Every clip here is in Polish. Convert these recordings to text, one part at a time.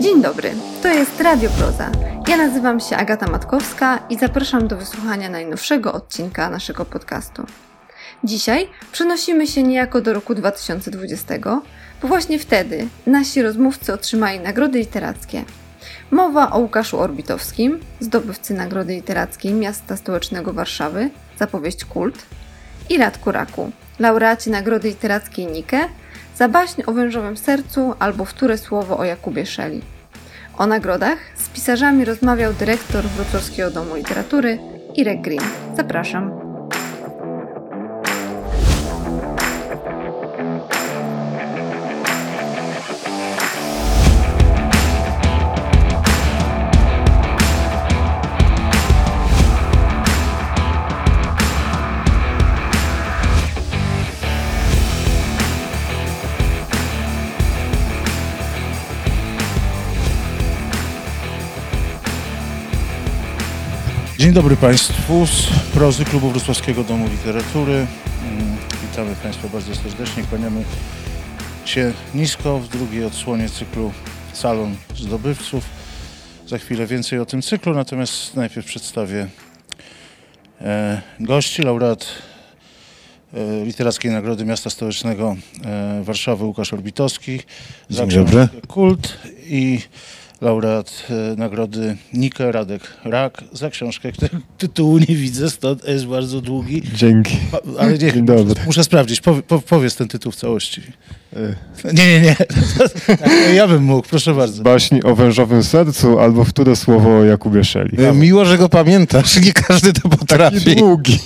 Dzień dobry, to jest Radio Proza. Ja nazywam się Agata Matkowska i zapraszam do wysłuchania najnowszego odcinka naszego podcastu. Dzisiaj przenosimy się niejako do roku 2020, bo właśnie wtedy nasi rozmówcy otrzymali nagrody literackie. Mowa o Łukaszu Orbitowskim, zdobywcy Nagrody Literackiej Miasta Stołecznego Warszawy za powieść Kult i Radku Raku, laureacie Nagrody Literackiej Nike za baśń o wężowym sercu albo wtóre słowo o Jakubie Szeli. O nagrodach z pisarzami rozmawiał dyrektor Wrocławskiego Domu Literatury Irek Green. Zapraszam. Dzień dobry Państwu z prozy Klubu Wrocławskiego Domu Literatury. Mm, Witamy Państwa bardzo serdecznie. Kłaniamy się nisko w drugiej odsłonie cyklu Salon Zdobywców. Za chwilę więcej o tym cyklu, natomiast najpierw przedstawię e, gości. Laureat e, Literackiej Nagrody Miasta Stołecznego e, Warszawy Łukasz Orbitowski. Dzień dobry. Kult i laureat e, nagrody Nike Radek Rak za książkę, której tytułu nie widzę, stąd jest bardzo długi. Dzięki. Ale nie, Dzień dobry. muszę sprawdzić, Powie, po, powiedz ten tytuł w całości. E, Nie, nie, nie. Tak, ja bym mógł, proszę bardzo. Baśń o wężowym sercu albo wtóre słowo o Jakubie Szeli. E, Miło, że go pamiętasz. Nie każdy to Taki potrafi. długi.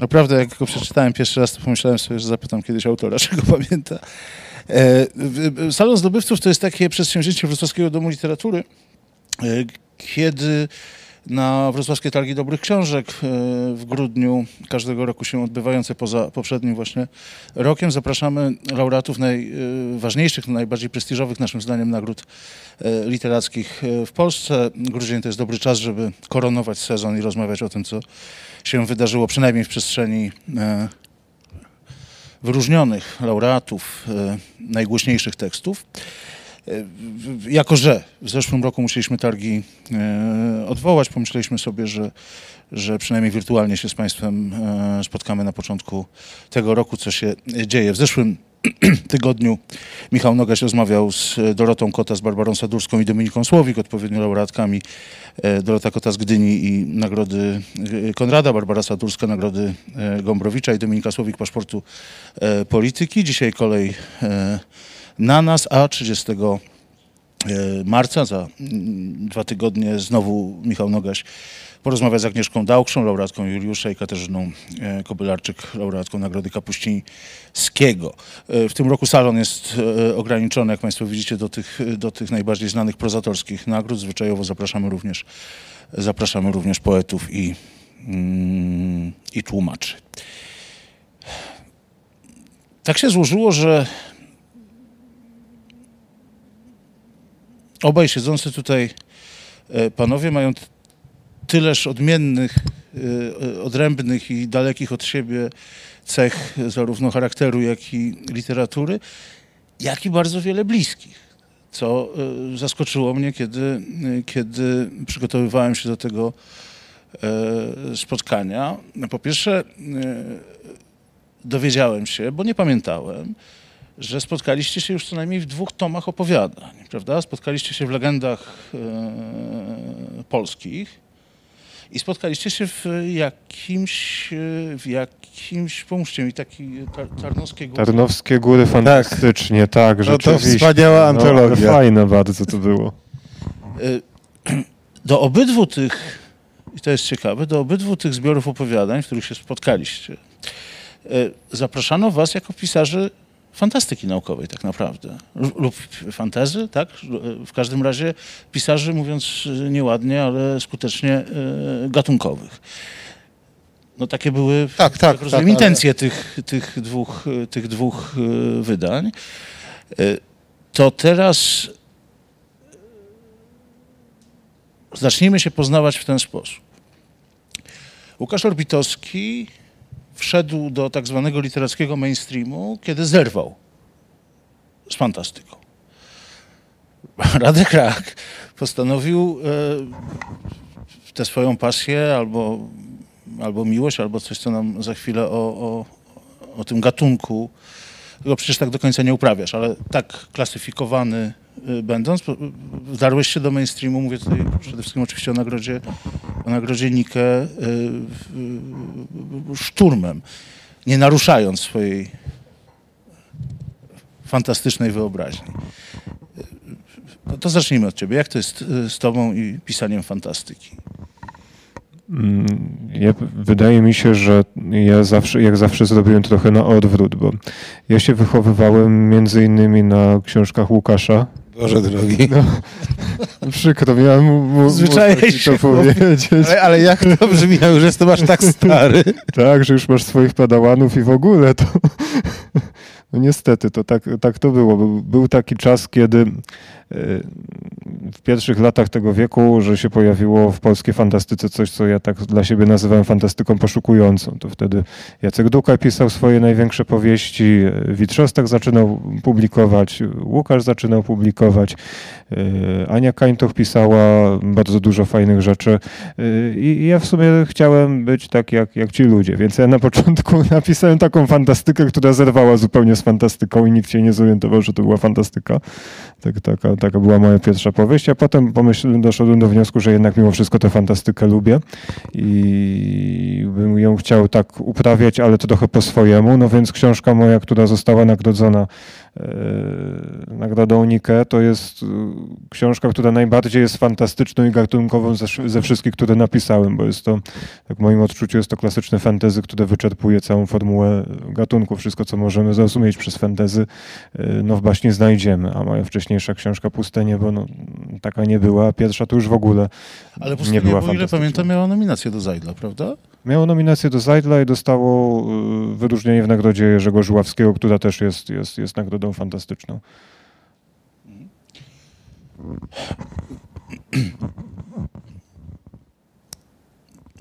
Naprawdę, jak go przeczytałem pierwszy raz, to pomyślałem sobie, że zapytam kiedyś autora, czy go pamięta. E, Salon Zdobywców to jest takie przedsięwzięcie Wrocławskiego Domu Literatury, e, kiedy na Wrocławskie Targi Dobrych Książek e, w grudniu każdego roku się odbywające poza poprzednim właśnie rokiem zapraszamy laureatów najważniejszych, najbardziej prestiżowych naszym zdaniem nagród literackich w Polsce. Grudzień to jest dobry czas, żeby koronować sezon i rozmawiać o tym, co się wydarzyło przynajmniej w przestrzeni wyróżnionych laureatów e, najgłośniejszych tekstów. E, Jako, że w zeszłym roku musieliśmy targi e, odwołać, pomyśleliśmy sobie, że, że przynajmniej wirtualnie się z Państwem spotkamy na początku tego roku, co się dzieje. W zeszłym tygodniu Michał Nogaś rozmawiał z Dorotą Kota, z Barbarą Sadurską i Dominiką Słowik, odpowiednio laureatkami e, Dorota Kota z Gdyni i nagrody e, Konrada, Barbara Sadurska nagrody e, Gombrowicza i Dominika Słowik paszportu e, polityki. Dzisiaj kolej e, na nas, a 30 e, marca, za mm, dwa tygodnie, znowu Michał Nogaś porozmawia z Agnieszką Dałkszą, laureatką Juliusza i Katarzyną e, Kobylarczyk, laureatką Nagrody Kapuścińskiego. E, W tym roku salon jest e, ograniczony, jak Państwo widzicie, do tych, do tych najbardziej znanych prozatorskich nagród. Zwyczajowo zapraszamy również, zapraszamy również poetów i, mm, i tłumaczy. Tak się złożyło, że obaj siedzący tutaj panowie mają tyleż odmiennych, e, odrębnych i dalekich od siebie cech zarówno charakteru, jak i literatury, jak i bardzo wiele bliskich. Co e, zaskoczyło mnie, kiedy, e, kiedy przygotowywałem się do tego spotkania. Po pierwsze, dowiedziałem się, bo nie pamiętałem, że spotkaliście się już co najmniej w dwóch tomach opowiadań, prawda? Spotkaliście się w legendach polskich i spotkaliście się w jakimś, e, w jakimś, pomóżcie mi, taki tar, Tarnowskie Góry. Tarnowskie góry fantastycznie, tak, No to rzeczywiście. wspaniała No, antologia. fajne bardzo to było. Do obydwu tych, i to jest ciekawe, do obydwu tych zbiorów opowiadań, w których się spotkaliście, zapraszano was jako pisarzy fantastyki naukowej tak naprawdę. Lub- fantezy, tak? W każdym razie pisarzy, mówiąc nieładnie, ale skutecznie e, gatunkowych. No takie były, Tak, tak, rozumiem, tak, ale- intencje tych, tych dwóch, tych dwóch e, wydań. E, To teraz zacznijmy się poznawać w ten sposób. Łukasz Orbitowski wszedł do tak zwanego literackiego mainstreamu, kiedy zerwał z fantastyką. Radek Rak postanowił e, tę swoją pasję albo, albo miłość, albo coś, co nam za chwilę o, o, o tym gatunku, tego przecież tak do końca nie uprawiasz, ale tak klasyfikowany y, będąc, po- wdarłeś się do mainstreamu, mówię tutaj przede wszystkim oczywiście o nagrodzie, y, y, szturmem, nie naruszając swojej fantastycznej wyobraźni. No to zacznijmy od ciebie. Jak to jest y, z tobą i pisaniem fantastyki? Mm, Ja, wydaje mi się, że ja zawsze, jak zawsze zrobiłem trochę na odwrót, bo ja się wychowywałem między innymi na książkach Łukasza. Boże drogi. No, przykro mi, ale mu, ci to powiedzieć. Ale, ale jak to brzmi, że jestem aż tak stary? Tak, że już masz swoich padałanów i w ogóle to... No niestety, to tak, tak to było. Był, był taki czas, kiedy e, w pierwszych latach tego wieku, że się pojawiło w polskiej fantastyce coś, co ja tak dla siebie nazywałem fantastyką poszukującą. To wtedy Jacek Dukaj pisał swoje największe powieści, e, Witrzostak zaczynał publikować, Łukasz zaczynał publikować, e, Ania Kańtoch pisała bardzo dużo fajnych rzeczy e, i ja w sumie chciałem być tak jak, jak ci ludzie, więc ja na początku napisałem taką fantastykę, która zerwała zupełnie z fantastyką i nikt się nie zorientował, że to była fantastyka. Tak, taka, taka była moja pierwsza powieść, a potem pomyślałem, doszedłem do wniosku, że jednak mimo wszystko tę fantastykę lubię i bym ją chciał tak uprawiać, ale to trochę po swojemu, no więc książka moja, która została nagrodzona nagrodą Nike, to jest e, książka, która najbardziej jest fantastyczną i gatunkową ze, ze wszystkich, które napisałem, bo jest to, tak w moim odczuciu, jest to klasyczne fantasy, które wyczerpuje całą formułę gatunku. Wszystko, co możemy zrozumieć przez fantasy, e, no w baśni znajdziemy, a moja wcześniejsza książka Puste Niebo, no taka nie była, pierwsza to już w ogóle Ale nie była bo ile pamiętam, miała nominację do Zajdla, prawda? Miało nominację do Zajdla i dostało wyróżnienie w nagrodzie Jerzego Żuławskiego, która też jest, jest, jest nagrodą fantastyczną.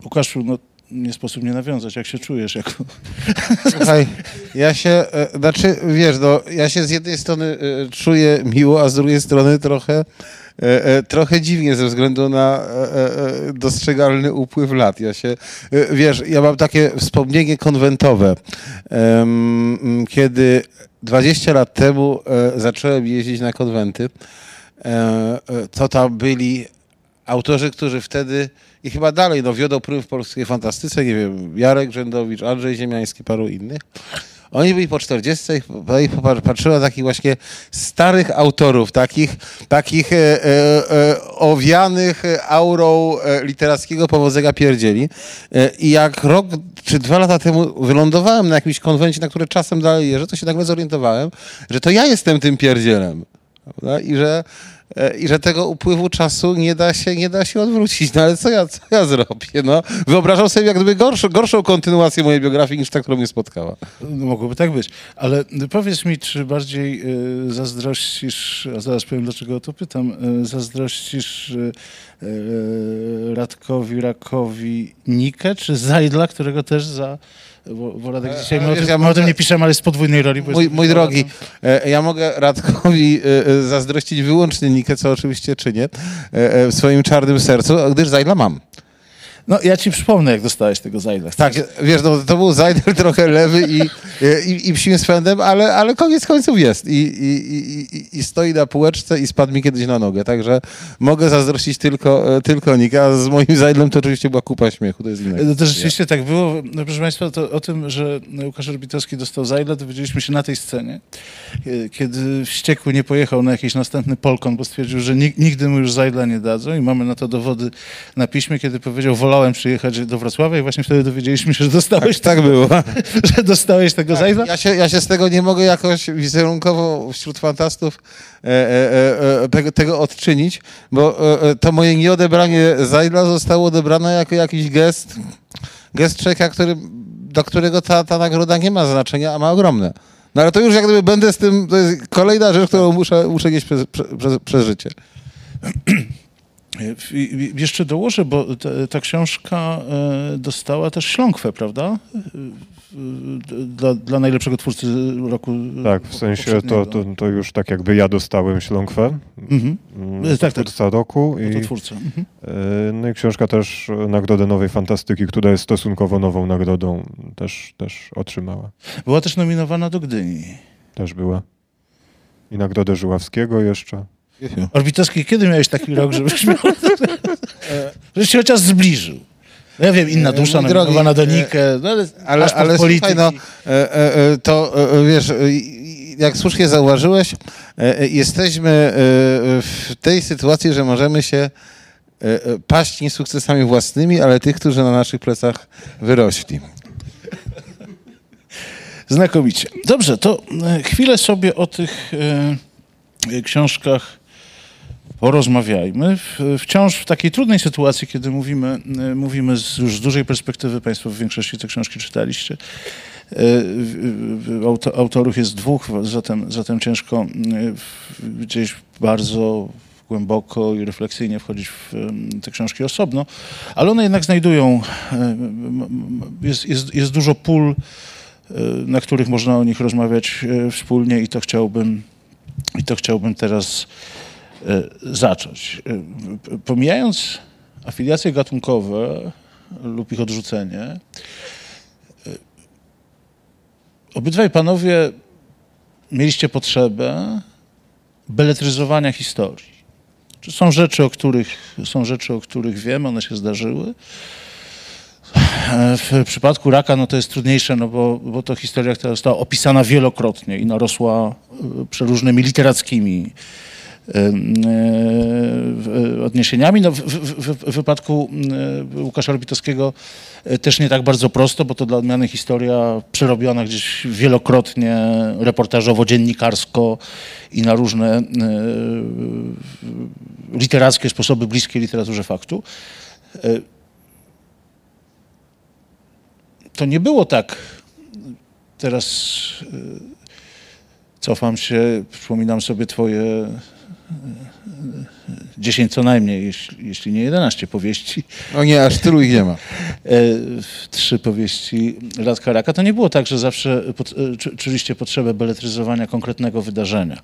Łukaszu, no nie sposób nie nawiązać. Jak się czujesz? Jako... Słuchaj, ja się, e, znaczy, wiesz, no, ja się z jednej strony e, czuję miło, a z drugiej strony trochę, e, e, trochę dziwnie ze względu na e, e, e, dostrzegalny upływ lat. Ja się, e, wiesz, ja mam takie wspomnienie konwentowe, em, kiedy 20 lat temu e, zacząłem jeździć na konwenty, e, e, to tam byli autorzy, którzy wtedy i chyba dalej no, wiodą prym w polskiej fantastyce, nie wiem, Jarek Rzędowicz, Andrzej Ziemiański, paru innych. Oni byli po 40 i na takich właśnie starych autorów, takich, takich e, e, e, owianych aurą e, literackiego powodzenia pierdzieli. E, I jak rok czy dwa lata temu wylądowałem na jakimś konwencie, na który czasem dalej jeżdżę, to się nagle zorientowałem, że to ja jestem tym pierdzielem. Prawda? I że, e, I że tego upływu czasu nie da się, nie da się odwrócić. No ale co ja, co ja zrobię? No, wyobrażam sobie jak gdyby gorszą, gorszą kontynuację mojej biografii niż ta, która mnie spotkała. No, mogłoby tak być. Ale powiedz mi, czy bardziej y, zazdrościsz, a zaraz powiem, dlaczego o to pytam, y, zazdrościsz y, Radkowi, Rakowi Nikę, czy Zajdla, którego też za... Bo, bo Radek E, dzisiaj, ale my o, wiesz, tym, ja my o tym mogę- nie piszemy, ale jest z podwójnej roli. bo Mój, jest mój drogi, Polakiem. e, ja mogę Radkowi e, e, zazdrościć wyłącznie Nikę, co oczywiście czynię e, e, w swoim czarnym sercu, gdyż Zajdla mam. No ja ci przypomnę, jak dostałeś tego Zajdla. Tak, wiesz, no, to był Zajdel trochę lewy i, i, i psim swędem, ale, ale koniec końców jest. I, i, i, i- stoi na półeczce i spadł mi kiedyś na nogę. Także mogę zazdrościć tylko, e, tylko Nika. A z moim Zajdlem to oczywiście była kupa śmiechu. To jest inne. No to rzeczywiście tak było. No, proszę Państwa, to o tym, że Łukasz Orbitowski dostał Zajdla, dowiedzieliśmy się na tej scenie, e, kiedy wściekły nie pojechał na jakiś następny Polkon, bo stwierdził, że nig- nigdy mu już Zajdla nie dadzą i mamy na to dowody na piśmie, kiedy powiedział, wolałem przyjechać do Wrocławia i właśnie wtedy dowiedzieliśmy się, że dostałeś, Tak było. że dostałeś tego Zajdla. Ja się, ja się z tego nie mogę jakoś wizerunkowo wśród fantastów e, e, e, tego, tego odczynić, bo e, e, to moje nieodebranie Zajdla zostało odebrane jako jakiś gest, gest człowieka, który, do którego ta, ta nagroda nie ma znaczenia, a ma ogromne. No ale to już jak gdyby będę z tym, to jest kolejna rzecz, którą muszę, muszę nieść przez, przez, przez życie. E, Jeszcze dołożę, bo ta, ta książka e, dostała też śląkwę, prawda? Dla, dla najlepszego twórcy roku. Tak, w sensie to, to, to już tak jakby ja dostałem śląkwę. Mhm. mm, E, tak, tak. Twórca roku. To I, twórca. Mhm. e, no i książka też Nagrodę Nowej Fantastyki, która jest stosunkowo nową nagrodą, też, też otrzymała. Była też nominowana do Gdyni. Też była. I Nagrodę Żuławskiego jeszcze. Orbitowski, kiedy miałeś taki rok, żebyś miał... żebyś się chociaż zbliżył? No ja wiem, inna E, dusza mój nominowana do drogi, e, Nikę, no ale, Ale, ale polityki. słuchaj, no, e, to wiesz, jak słusznie zauważyłeś, jesteśmy w tej sytuacji, że możemy się paść nie sukcesami własnymi, ale tych, którzy na naszych plecach wyrośli. Znakomicie. Dobrze, to chwilę sobie o tych książkach porozmawiajmy. Wciąż w takiej trudnej sytuacji, kiedy mówimy, e, mówimy z, już z dużej perspektywy, Państwo w większości te książki czytaliście. Auto, autorów jest dwóch, zatem, zatem ciężko w- gdzieś bardzo głęboko i refleksyjnie wchodzić w te książki osobno, ale one jednak znajdują, jest, jest, jest dużo pól, na których można o nich rozmawiać wspólnie i to chciałbym, i to chciałbym teraz zacząć. E, Pomijając afiliacje gatunkowe lub ich odrzucenie, e, obydwaj panowie mieliście potrzebę beletryzowania historii. Są rzeczy, o których, są rzeczy, o których wiem, one się zdarzyły. E, W przypadku raka no to jest trudniejsze, no bo, bo to historia, która została opisana wielokrotnie i narosła e, przeróżnymi literackimi e, odniesieniami. No, w, w, w, wypadku e, Łukasza Orbitowskiego e, też nie tak bardzo prosto, bo to dla odmiany historia przerobiona gdzieś wielokrotnie reportażowo, dziennikarsko i na różne e, literackie sposoby bliskie literaturze faktu. E, To nie było tak. Teraz e, cofam się, przypominam sobie twoje e, 10 co najmniej, jeśli, jeśli nie 11 powieści, O nie, aż tylu ich nie ma. e, trzy powieści Radka Raka, to nie było tak, że zawsze e, czu- czuliście potrzebę beletryzowania konkretnego wydarzenia.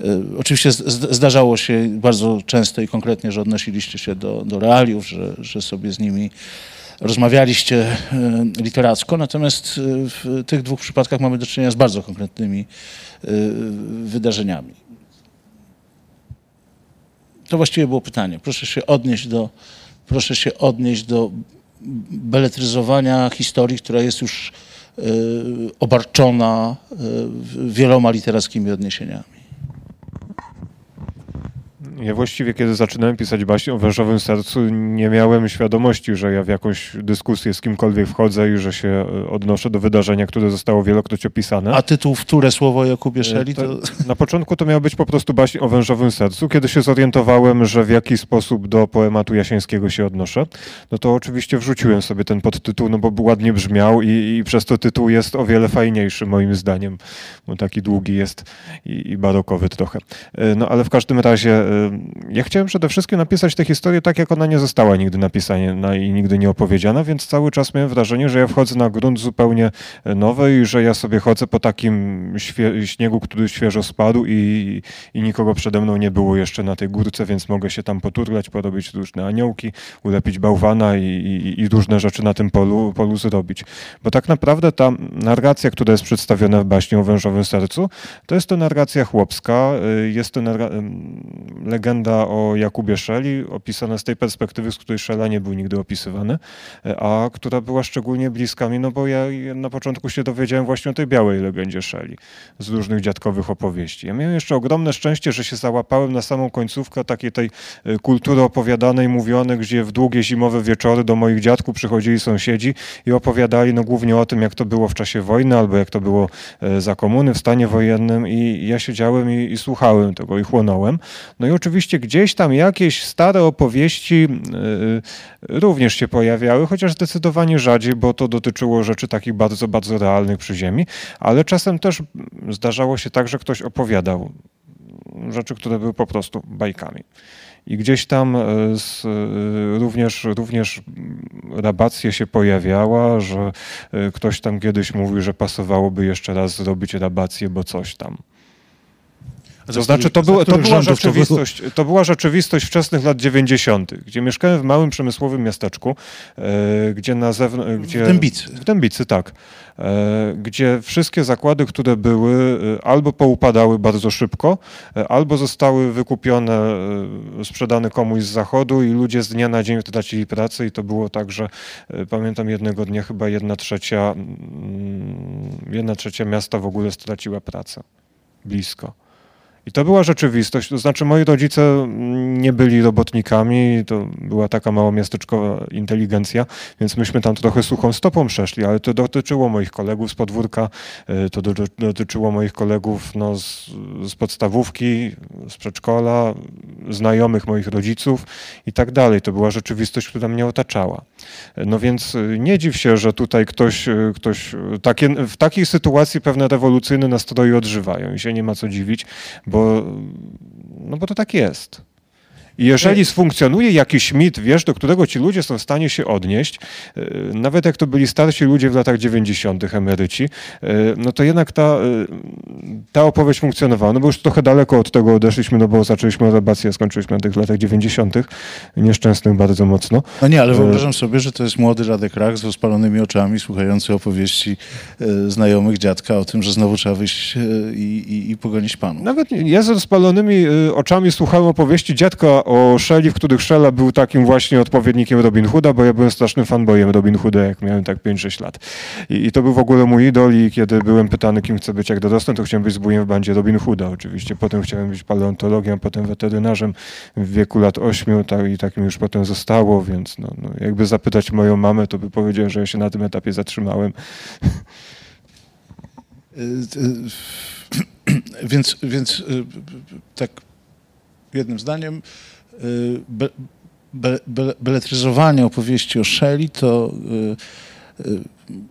E, Oczywiście zdarzało się bardzo często i konkretnie, że odnosiliście się do, do realiów, że, że sobie z nimi rozmawialiście literacko, natomiast w tych dwóch przypadkach mamy do czynienia z bardzo konkretnymi wydarzeniami. To właściwie było pytanie. Proszę się odnieść do, proszę się odnieść do beletryzowania historii, która jest już e, obarczona e, wieloma literackimi odniesieniami. Ja właściwie, kiedy zaczynałem pisać baśń o wężowym sercu, nie miałem świadomości, że ja w jakąś dyskusję z kimkolwiek wchodzę i że się e, odnoszę do wydarzenia, które zostało wielokroć opisane. A tytuł Wtóre słowo Jakubie Szeli to... Na początku to miał być po prostu baśń o wężowym sercu. Kiedy się zorientowałem, że w jaki sposób do poematu Jasińskiego się odnoszę, no to oczywiście wrzuciłem sobie ten podtytuł, no bo ładnie brzmiał i, i przez to tytuł jest o wiele fajniejszy moim zdaniem, bo taki długi jest i, i barokowy trochę. E, No ale w każdym razie e, ja chciałem przede wszystkim napisać tę historię tak, jak ona nie została nigdy napisana i nigdy nie opowiedziana, więc cały czas miałem wrażenie, że ja wchodzę na grunt zupełnie e, nowy i że ja sobie chodzę po takim śniegu, który świeżo spadł i, i nikogo przede mną nie było jeszcze na tej górce, więc mogę się tam poturlać, porobić różne aniołki, ulepić bałwana i, i, i różne rzeczy na tym polu, polu zrobić. Bo tak naprawdę ta narracja, która jest przedstawiona w baśni o wężowym sercu, to jest to narracja chłopska, y, jest to narra- legenda o Jakubie Szeli, opisana z tej perspektywy, z której Szela nie był nigdy opisywany, y, a która była szczególnie bliska mi, no bo ja na początku się dowiedziałem właśnie o tej białej legendzie Szeli, z różnych dziadkowych opowieści. Ja miałem jeszcze ogromne szczęście, że się załapałem na samą końcówkę takiej tej y, kultury opowiadanej, mówionej, gdzie w długie zimowe wieczory do moich dziadków przychodzili sąsiedzi i opowiadali no głównie o tym, jak to było w czasie wojny, albo jak to było e, za komuny w stanie wojennym i ja siedziałem i, i słuchałem tego i chłonąłem. No i oczywiście gdzieś tam jakieś stare opowieści e, również się pojawiały, chociaż zdecydowanie rzadziej, bo to dotyczyło rzeczy takich bardzo, bardzo realnych przy ziemi, ale czasem też zdarzało się tak, że ktoś opowiadał rzeczy, które były po prostu bajkami. I gdzieś tam e, z, również, również rabacja się pojawiała, że ktoś tam kiedyś mówił, że pasowałoby jeszcze raz zrobić rabację, bo coś tam. To znaczy, to, było, to, była rzeczywistość, to była rzeczywistość wczesnych lat 90., gdzie mieszkałem w małym przemysłowym miasteczku, e, gdzie na zewnątrz... W Dębicy. W Dębicy, tak. E, gdzie wszystkie zakłady, które były, e, albo poupadały bardzo szybko, albo zostały wykupione, sprzedane komuś z zachodu i ludzie z dnia na dzień tracili pracę i to było tak, że pamiętam jednego dnia chyba jedna trzecia, mm, jedna trzecia miasta w ogóle straciła pracę. Blisko. I to była rzeczywistość. To znaczy, moi rodzice nie byli robotnikami, to była taka małomiasteczkowa inteligencja, więc myśmy tam trochę suchą stopą przeszli, ale to dotyczyło moich kolegów z podwórka, y, to do- dotyczyło moich kolegów no, z, z podstawówki, z przedszkola, znajomych moich rodziców i tak dalej. To była rzeczywistość, która mnie otaczała. No więc y, nie dziw się, że tutaj ktoś, y, ktoś takie, w takiej sytuacji pewne rewolucyjne nastroje odżywają i się nie ma co dziwić, bo, no bo to tak jest. I jeżeli sfunkcjonuje jakiś mit, wiesz, do którego ci ludzie są w stanie się odnieść, y, nawet jak to byli starsi ludzie w latach 90., emeryci, y, no to jednak ta, y, ta opowieść funkcjonowała. No bo już trochę daleko od tego odeszliśmy, no bo zaczęliśmy a skończyliśmy na tych latach 90., nieszczęsnych bardzo mocno. No nie, ale E, wyobrażam sobie, że to jest młody Radek Rach z rozpalonymi oczami, słuchający opowieści e, znajomych dziadka o tym, że znowu trzeba wyjść e, i, i, i pogonić panu. Nawet ja z rozpalonymi oczami słuchałem opowieści dziadka o Shelley, w których Shella był takim właśnie odpowiednikiem Robin Hooda, bo ja byłem strasznym fanboyem Robin Hooda, jak miałem tak 5-6 lat. I, I to był w ogóle mój idol i kiedy byłem pytany, kim chcę być jak dorosnę, to chciałem być zbójem w bandzie Robin Hooda oczywiście. Potem chciałem być paleontologiem, potem weterynarzem w wieku lat 8 tak, i tak mi już potem zostało, więc no, no, jakby zapytać moją mamę, to by powiedział, że ja się na tym etapie zatrzymałem. Więc, więc e, tak jednym zdaniem be, be, be, beletryzowanie opowieści o Shelley to e, e,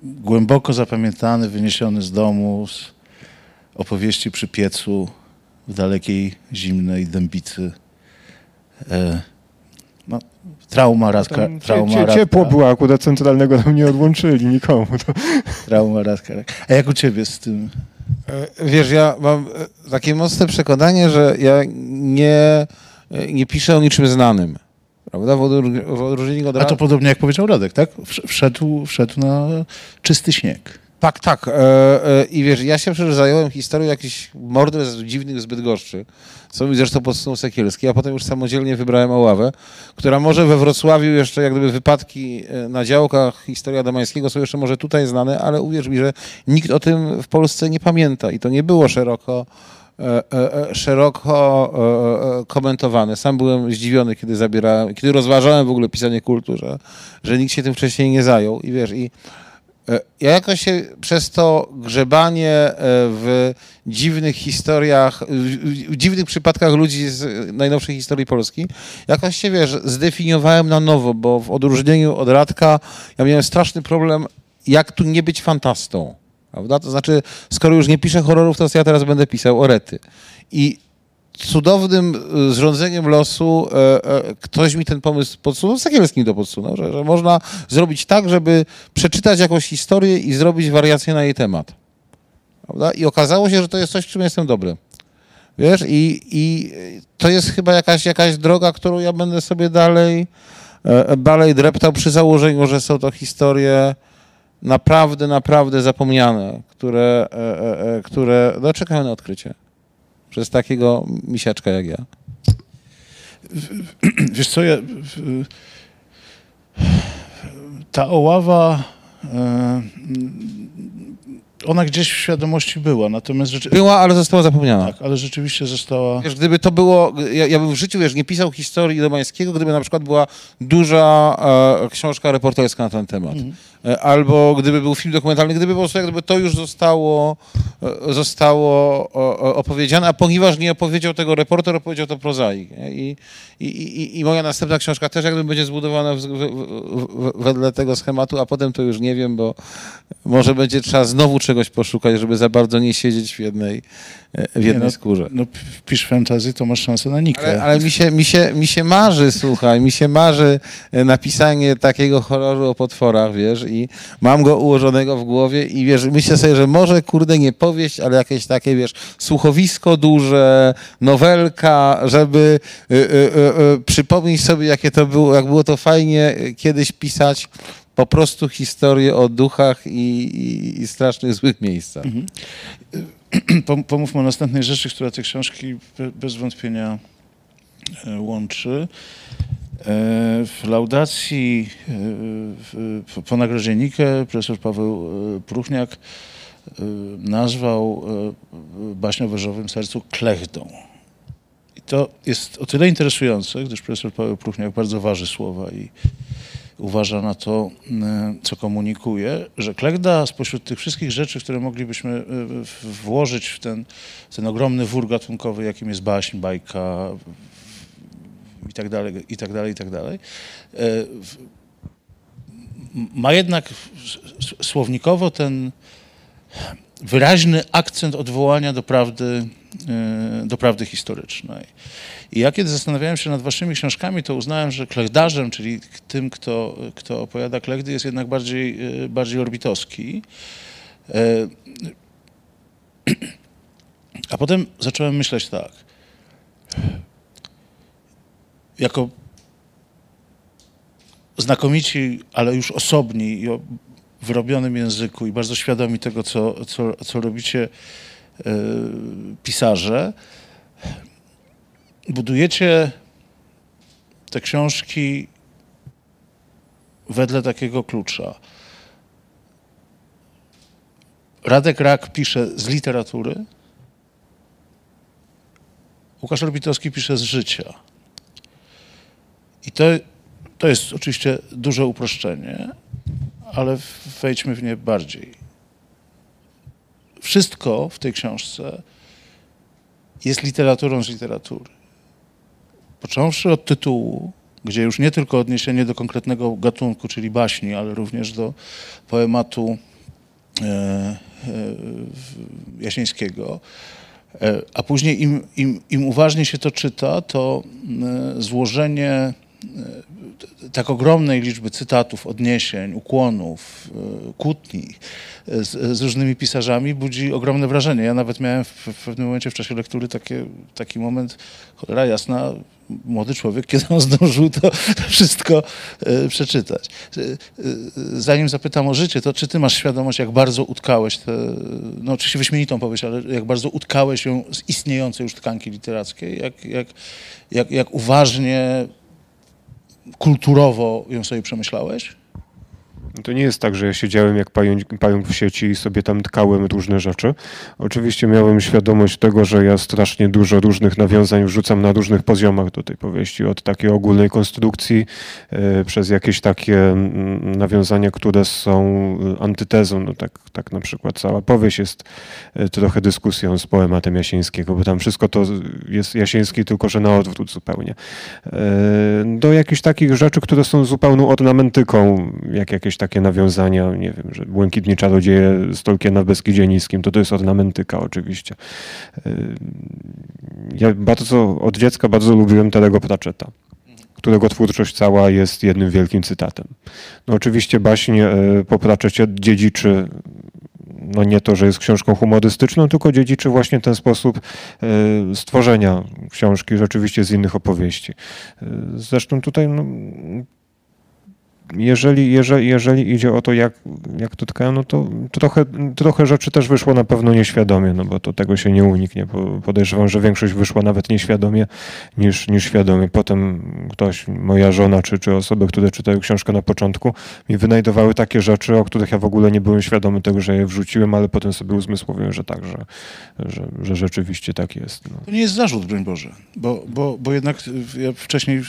głęboko zapamiętany, wyniesiony z domu z opowieści przy piecu w dalekiej, zimnej Dębicy. E, No, trauma Radka, Tam cie, trauma cie, Radka, ciepło było, akurat centralnego nam nie odłączyli nikomu. To... trauma Radka. A jak u ciebie z tym? E, Wiesz, ja mam e, takie mocne przekonanie, że ja nie, nie piszę o niczym znanym. Prawda? W, odróżnieniu od A to podobnie jak powiedział Radek, tak? Wsz- Wszedł, wszedł na czysty śnieg. Tak, tak. E, e, I wiesz, ja się przecież zająłem historią jakichś morderstw dziwnych z Bydgoszczy, co mi zresztą podsunął Sekielski, a potem już samodzielnie wybrałem Oławę, która może we Wrocławiu jeszcze jak gdyby wypadki e, na działkach historii Adamańskiego są jeszcze może tutaj znane, ale uwierz mi, że nikt o tym w Polsce nie pamięta i to nie było szeroko e, e, e, szeroko e, e, komentowane. Sam byłem zdziwiony, kiedy zabierałem, kiedy rozważałem w ogóle pisanie kultu, że, nikt się tym wcześniej nie zajął i wiesz, i E, Ja jakoś się przez to grzebanie e, w dziwnych historiach, w dziwnych przypadkach ludzi z najnowszej historii Polski, jakoś się, wiesz, zdefiniowałem na nowo, bo w odróżnieniu od Radka ja miałem straszny problem, jak tu nie być fantastą. Prawda? To znaczy, skoro już nie piszę horrorów, to ja teraz będę pisał orety. I cudownym y, zrządzeniem losu e, e, ktoś mi ten pomysł podsunął, Sekielski mi to podsunął, że, że można zrobić tak, żeby przeczytać jakąś historię i zrobić wariację na jej temat. Prawda? I okazało się, że to jest coś, w czym jestem dobry. Wiesz, i, i to jest chyba jakaś, jakaś droga, którą ja będę sobie dalej, e, dalej dreptał przy założeniu, że są to historie naprawdę, naprawdę zapomniane, które, e, e, e, które no, na odkrycie przez takiego misiaczka jak ja. Wiesz co, ja, ta oława, ona gdzieś w świadomości była, natomiast rzeczy, Była, ale została zapomniana. tak, ale rzeczywiście została... Wiesz, gdyby to było, ja, ja bym w życiu wiesz, nie pisał historii Domańskiego, gdyby na przykład była duża e, książka reporterska na ten temat. E, albo gdyby był film dokumentalny, gdyby po prostu jak gdyby to już zostało, e, zostało o, o, opowiedziane, a ponieważ nie opowiedział tego reporter, opowiedział to prozaik. I, i, i, I moja następna książka też jak gdyby będzie zbudowana w, w, w, wedle tego schematu, a potem to już nie wiem, bo może będzie trzeba znowu czegoś czegoś poszukać, żeby za bardzo nie siedzieć w jednej, e, w jednej no, skórze. No, p- wpisz fantasy, to masz szansę na Nikę. Ale, ale mi, się, mi, się, mi się marzy, słuchaj, mi się marzy e, napisanie takiego horroru o potworach, wiesz, i mam go ułożonego w głowie i wiesz, myślę sobie, że może, kurde, nie powieść, ale jakieś takie, wiesz, słuchowisko duże, nowelka, żeby y, y, y, przypomnieć sobie, jakie to było, jak było to fajnie y, kiedyś pisać po prostu historię o duchach i, i, i strasznych złych miejscach. Pom- Pomówmy o następnej rzeczy, która te książki be- bez wątpienia e, łączy. E, W laudacji e, po- nagrodzie Nikę profesor Paweł Pruchniak nazwał baśń o Wyżowym Sercu klechdą. I to jest o tyle interesujące, gdyż profesor Paweł Pruchniak bardzo waży słowa i uważa na to, e, co komunikuje, że klechda spośród tych wszystkich rzeczy, które moglibyśmy e, włożyć w ten, ten ogromny wór gatunkowy, jakim jest baśń, bajka i tak dalej, i tak dalej, i tak dalej, e, ma jednak słownikowo ten wyraźny akcent odwołania do prawdy, do prawdy historycznej. I ja kiedy zastanawiałem się nad waszymi książkami, to uznałem, że klechdarzem, czyli tym, kto, kto opowiada klechdy, jest jednak bardziej, e, bardziej orbitowski. E, A potem zacząłem myśleć tak. Jako znakomici, ale już osobni i o wyrobionym języku i bardzo świadomi tego, co, co, co robicie e, pisarze, budujecie te książki wedle takiego klucza. Radek Rak pisze z literatury, Łukasz Orbitowski pisze z życia. I to, to jest oczywiście duże uproszczenie, ale wejdźmy w nie bardziej. Wszystko w tej książce jest literaturą z literatury. Począwszy od tytułu, gdzie już nie tylko odniesienie do konkretnego gatunku, czyli baśni, ale również do poematu e, e, Jasińskiego. E, A później im, im, im uważniej się to czyta, to złożenie tak ogromnej liczby cytatów, odniesień, ukłonów, kłótni z, z różnymi pisarzami budzi ogromne wrażenie. Ja nawet miałem w, w pewnym momencie w czasie lektury takie, taki moment, cholera jasna, młody człowiek, kiedy on zdążył to wszystko e, przeczytać. E, e, Zanim zapytam o życie, to czy ty masz świadomość, jak bardzo utkałeś tę, no oczywiście wyśmienitą powieść, ale jak bardzo utkałeś ją z istniejącej już tkanki literackiej, jak, jak, jak, jak uważnie, kulturowo ją sobie przemyślałeś? To nie jest tak, że ja siedziałem jak pająk, pająk w sieci i sobie tam tkałem różne rzeczy. Oczywiście miałem świadomość tego, że ja strasznie dużo różnych nawiązań wrzucam na różnych poziomach do tej powieści. Od takiej ogólnej konstrukcji, e, przez jakieś takie mm, nawiązania, które są e, antytezą. No tak, tak na przykład cała powieść jest e, trochę dyskusją z poematem Jasińskiego, bo tam wszystko to jest Jasiński, tylko że na odwrót zupełnie. Do jakichś takich rzeczy, które są zupełną ornamentyką, jak jakieś takie nawiązania, nie wiem, że Błękitni Czarodzieje z Tolkiena w Beskidzie Niskim, to to jest ornamentyka oczywiście. E, Ja bardzo, od dziecka bardzo lubiłem Terego Pratchetta którego twórczość cała jest jednym wielkim cytatem. No oczywiście baśń e, po Pratchetcie dziedziczy no nie to, że jest książką humorystyczną, tylko dziedziczy właśnie ten sposób e, stworzenia książki rzeczywiście z innych opowieści. Zresztą tutaj no, jeżeli, jeżeli, jeżeli idzie o to, jak, jak to no to trochę, trochę rzeczy też wyszło na pewno nieświadomie, no bo to tego się nie uniknie. Podejrzewam, że większość wyszła nawet nieświadomie niż, niż świadomie. Potem ktoś, moja żona czy, czy osoby, które czytają książkę na początku, mi wynajdowały takie rzeczy, o których ja w ogóle nie byłem świadomy tego, że je wrzuciłem, ale potem sobie uzmysłowiłem, że tak, że, że, że rzeczywiście tak jest. No. To nie jest zarzut, broń Boże, bo, bo, bo jednak ja wcześniej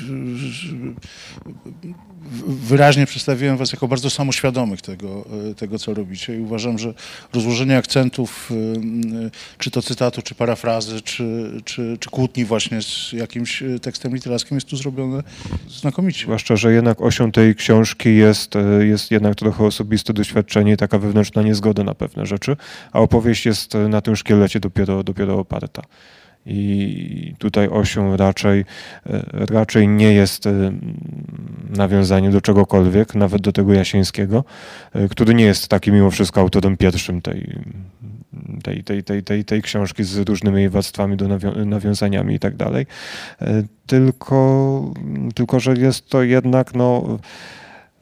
wyraźnie przedstawiłem was jako bardzo samoświadomych tego, e, tego co robicie i uważam, że rozłożenie akcentów, e, m, czy to cytatu, czy parafrazy, czy, czy, czy kłótni właśnie z jakimś e, tekstem literackim jest tu zrobione znakomicie. Zwłaszcza, że jednak osią tej książki jest, e, jest jednak trochę osobiste doświadczenie i taka wewnętrzna niezgoda na pewne rzeczy, a opowieść jest e, na tym szkielecie dopiero, dopiero oparta. I tutaj osią raczej, e, raczej nie jest e, nawiązanie do czegokolwiek, nawet do tego Jasińskiego, e, który nie jest taki mimo wszystko autorem pierwszym tej, tej, tej, tej, tej, tej książki z różnymi jej warstwami, do nawią- nawiązaniami i tak dalej. Tylko, tylko, że jest to jednak, no,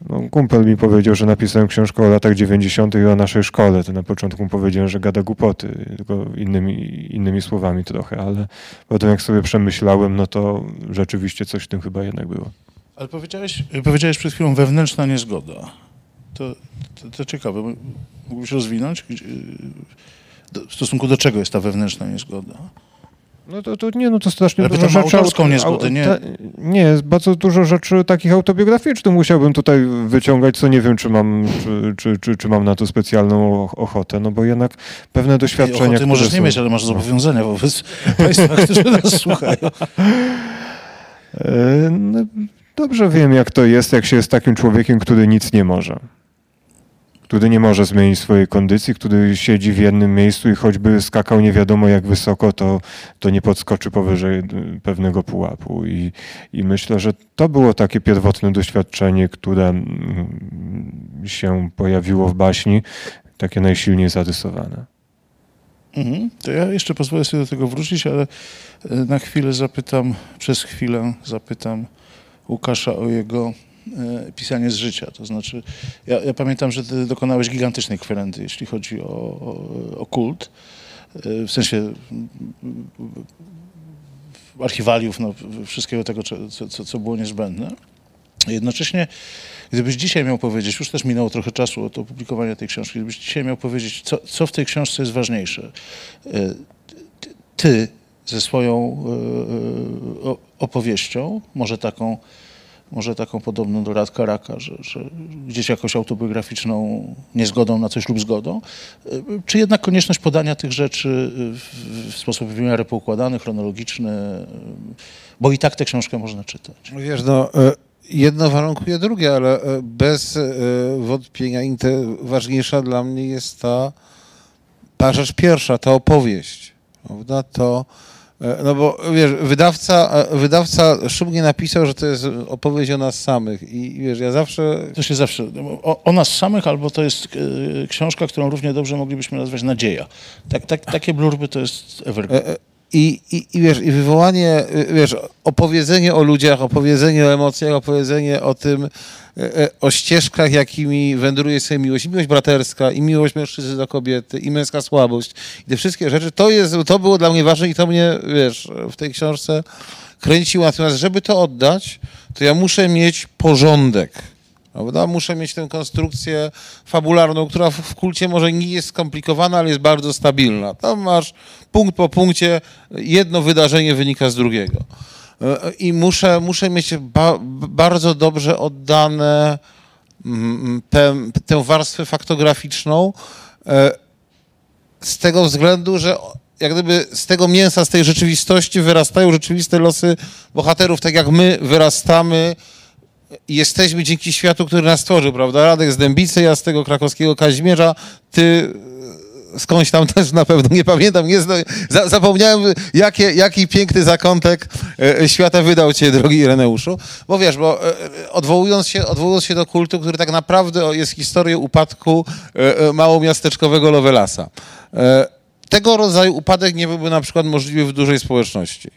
no, kumpel mi powiedział, że napisałem książkę o latach 90. i o naszej szkole. To na początku powiedziałem, że gada głupoty, tylko innymi, innymi słowami trochę, ale potem jak sobie przemyślałem, no to rzeczywiście coś w tym chyba jednak było. Ale powiedziałeś, powiedziałeś przed chwilą wewnętrzna niezgoda. To, to, to ciekawe. Mógłbyś rozwinąć? Do- W stosunku do czego jest ta wewnętrzna niezgoda? No to, to nie, no to strasznie Ale dużo rzeczy... autorską au- niezgodę, au- nie- Nie, jest bardzo dużo rzeczy takich autobiograficznych musiałbym tutaj wyciągać, co nie wiem, czy mam, czy, czy, czy, czy mam na to specjalną och- ochotę, no bo jednak pewne doświadczenia, Ochoty które możesz nie są- mieć, ale masz no. zobowiązania wobec państwa, którzy nas słuchają. E, no, Dobrze wiem, jak to jest, jak się jest takim człowiekiem, który nic nie może. Który nie może zmienić swojej kondycji, który siedzi w jednym miejscu i choćby skakał nie wiadomo jak wysoko, to, to nie podskoczy powyżej y, pewnego pułapu. I, I myślę, że to było takie pierwotne doświadczenie, które mm, się pojawiło w baśni, takie najsilniej zarysowane. Mhm. To ja jeszcze pozwolę sobie do tego wrócić, ale e, na chwilę zapytam, przez chwilę zapytam Łukasza o jego pisanie z życia. To znaczy, ja, ja pamiętam, że ty dokonałeś gigantycznej kwerendy, jeśli chodzi o, o, o kult. E, w sensie mm, archiwaliów, no, wszystkiego tego, co, co, co było niezbędne. Jednocześnie, gdybyś dzisiaj miał powiedzieć, już też minęło trochę czasu od opublikowania tej książki, gdybyś dzisiaj miał powiedzieć, co, co w tej książce jest ważniejsze, E, ty- ze swoją e, opowieścią, może taką, może taką podobną do Radka Raka, że, że gdzieś jakąś autobiograficzną niezgodą na coś lub zgodą, czy jednak konieczność podania tych rzeczy w, sposób w miarę poukładany, chronologiczny, bo i tak tę książkę można czytać. Wiesz, no, e, jedno warunkuje drugie, ale e, bez e, wątpienia ważniejsza dla mnie jest ta, ta rzecz pierwsza, ta opowieść. Prawda? To, no bo wiesz, wydawca, e, wydawca szumnie napisał, że to jest opowieść o nas samych i wiesz, ja zawsze To się zawsze, o, o nas samych, albo to jest e, książka, którą równie dobrze moglibyśmy nazwać Nadzieja. Tak, tak, takie blurby to jest evergreen. E, e, I, i, I wiesz, i wywołanie, y, wiesz, opowiedzenie o ludziach, opowiedzenie o emocjach, opowiedzenie o tym, e, e, o ścieżkach, jakimi wędruje sobie miłość, i miłość braterska, i miłość mężczyzny do kobiety, i męska słabość. I te wszystkie rzeczy, to jest, to było dla mnie ważne i to mnie, wiesz, w tej książce kręciło. Natomiast, żeby to oddać, to ja muszę mieć porządek. Prawda? Muszę mieć tę konstrukcję fabularną, która w, kulcie może nie jest skomplikowana, ale jest bardzo stabilna. Tam masz punkt po punkcie, jedno wydarzenie wynika z drugiego. E, I muszę, muszę mieć ba, bardzo dobrze oddane mm, tę, tę warstwę faktograficzną e, z tego względu, że jak gdyby z tego mięsa, z tej rzeczywistości wyrastają rzeczywiste losy bohaterów, tak jak my wyrastamy jesteśmy dzięki światu, który nas stworzył, prawda? Radek z Dębicy, ja z tego krakowskiego Kazimierza, ty e, skądś tam też na pewno, nie pamiętam, nie zna, za, zapomniałem, jakie, jaki piękny zakątek e, świata wydał cię, drogi Ireneuszu, bo wiesz, bo e, e, odwołując się, odwołując się do kultu, który tak naprawdę jest historią upadku e, e, małomiasteczkowego Lovelasa. E, tego rodzaju upadek nie byłby na przykład możliwy w dużej społeczności.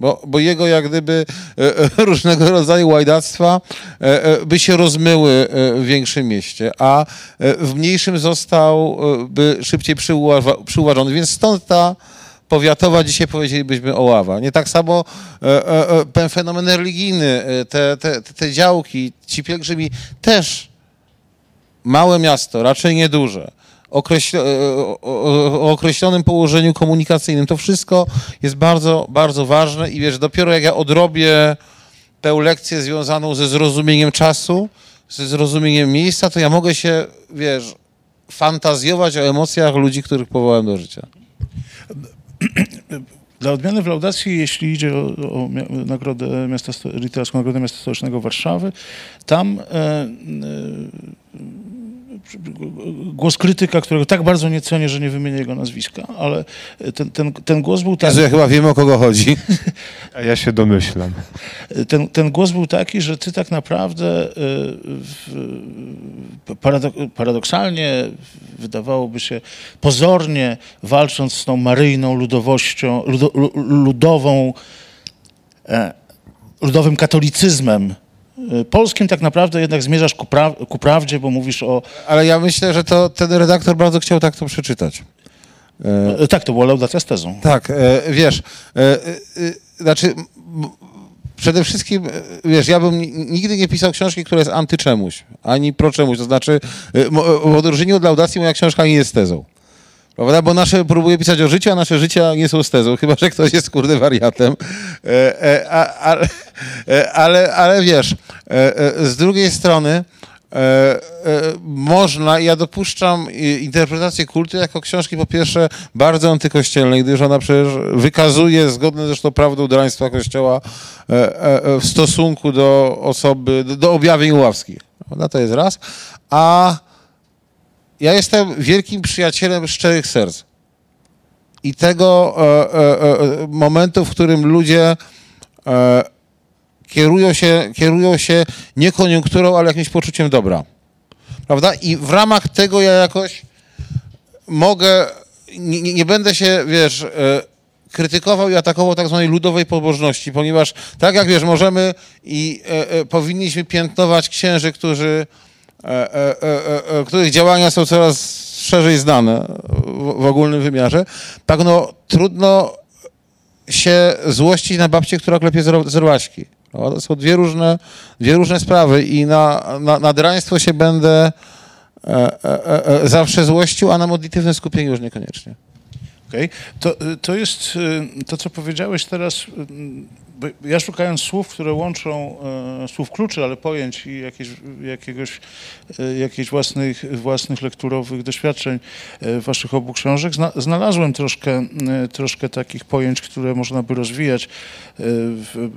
Bo, bo jego jak gdyby e, e, różnego rodzaju łajdactwa e, by się rozmyły w większym mieście, a w mniejszym został e, by szybciej przyuważony. Więc stąd ta powiatowa, dzisiaj powiedzielibyśmy Oława. Nie tak samo ten fenomen religijny, te, te, te działki, ci pielgrzymi też małe miasto, raczej nieduże, e, o, określonym położeniu komunikacyjnym. To wszystko jest bardzo, bardzo ważne i wiesz, dopiero jak ja odrobię tę lekcję związaną ze zrozumieniem czasu, ze zrozumieniem miejsca, to ja mogę się, wiesz, fantazjować o emocjach ludzi, których powołałem do życia. Dla odmiany w laudacji, jeśli idzie o, o nagrodę miasta, literacką nagrodę miasta stołecznego Warszawy, tam e, e, głos krytyka, którego tak bardzo nie cenię, że nie wymienię jego nazwiska, ale ten, ten, ten głos był taki, Jezu, ja chyba wiem, o kogo chodzi. A ja się domyślam. ten, ten głos był taki, że ty tak naprawdę w, paradok- paradoksalnie wydawałoby się pozornie walcząc z tą maryjną ludowością, ludo, lu- ludową, e, ludowym katolicyzmem polskim, tak naprawdę jednak zmierzasz ku, pra- ku prawdzie, bo mówisz o... Ale ja myślę, że to ten redaktor bardzo chciał tak to przeczytać. E, tak, to była laudacja z tezą. Tak, e, wiesz, e, e, e, znaczy przede wszystkim, e, wiesz, ja bym ni- nigdy nie pisał książki, która jest anty-czemuś, ani pro-czemuś, to znaczy w odróżnieniu od laudacji moja książka nie jest tezą. Prawda? Bo nasze próbuje pisać o życiu, a nasze życia nie są z tezą, chyba że ktoś jest kurde wariatem. E, e, a, ale, ale, ale wiesz, e, z drugiej strony można, ja dopuszczam interpretację kultu jako książki po pierwsze bardzo antykościelnej, gdyż ona przecież wykazuje, zgodne zresztą prawdą draństwa Kościoła w stosunku do osoby, do, objawień ławskich. Prawda? To jest raz. A ja jestem wielkim przyjacielem szczerych serc. I tego e, e, e, momentu, w którym ludzie e, kierują, się, kierują się nie koniunkturą, ale jakimś poczuciem dobra. Prawda? I w ramach tego ja jakoś mogę, nie, nie- będę się, wiesz, e, krytykował i atakował tak zwanej ludowej pobożności, ponieważ tak jak wiesz, możemy i e, e, powinniśmy piętnować księży, którzy, których działania są coraz szerzej znane w, w ogólnym wymiarze, tak no trudno się złościć na babcię, która klepie zerłaczki. prawda? To są dwie różne, dwie różne sprawy i na, na, na draństwo się będę e, e, e, zawsze złościł, a na modlitywne skupienie już niekoniecznie. Okej. To, to jest y, to, co powiedziałeś teraz. Ja szukając słów, które łączą e, słów kluczy, ale pojęć i jakieś, jakiegoś, e, jakichś własnych, własnych lekturowych doświadczeń e, waszych obu książek, zna, znalazłem troszkę, troszkę takich pojęć, które można by rozwijać. W,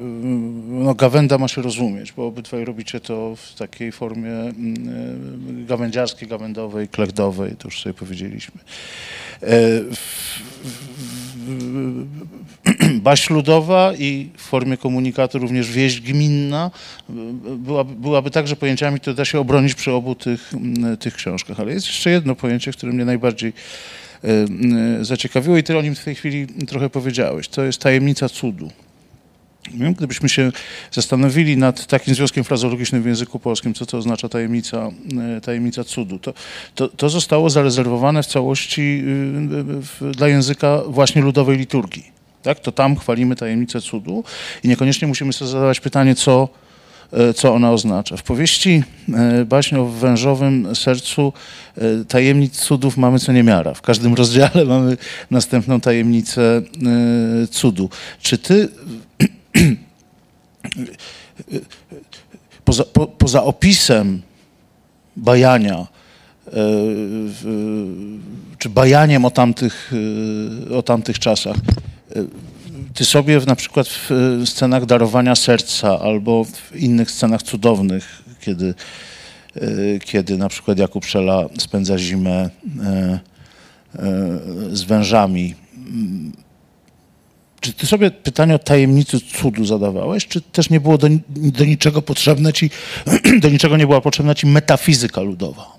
no, gawenda ma się rozumieć, bo obydwaj robicie to w takiej formie mm, gawędziarskiej, gawędowej, klechdowej, to już sobie powiedzieliśmy. E, w- w- Baśń ludowa i w formie komunikatu również wieść gminna byłaby, byłaby także pojęciami, które da się obronić przy obu tych, m, tych książkach. Ale jest jeszcze jedno pojęcie, które mnie najbardziej e, m, zaciekawiło i ty o nim w tej chwili trochę powiedziałeś. To jest tajemnica cudu. Gdybyśmy się zastanowili nad takim związkiem frazologicznym w języku polskim, co to oznacza tajemnica, e, tajemnica cudu, to, to, to zostało zarezerwowane w całości y, w, dla języka właśnie ludowej liturgii. Tak? To tam chwalimy tajemnicę cudu i niekoniecznie musimy sobie zadawać pytanie, co, e, co ona oznacza. W powieści e, baśń o wężowym sercu e, tajemnic cudów mamy co niemiara. W każdym rozdziale mamy następną tajemnicę cudu. Czy ty poza, po, poza opisem bajania, czy bajaniem o tamtych, o tamtych czasach, ty sobie w, na przykład w e, scenach darowania serca albo w innych scenach cudownych, kiedy, e, kiedy na przykład Jakub Szela spędza zimę e, z wężami, czy ty sobie pytanie o tajemnicy cudu zadawałeś, czy też nie było do, do niczego potrzebne ci, do niczego nie była potrzebna ci metafizyka ludowa?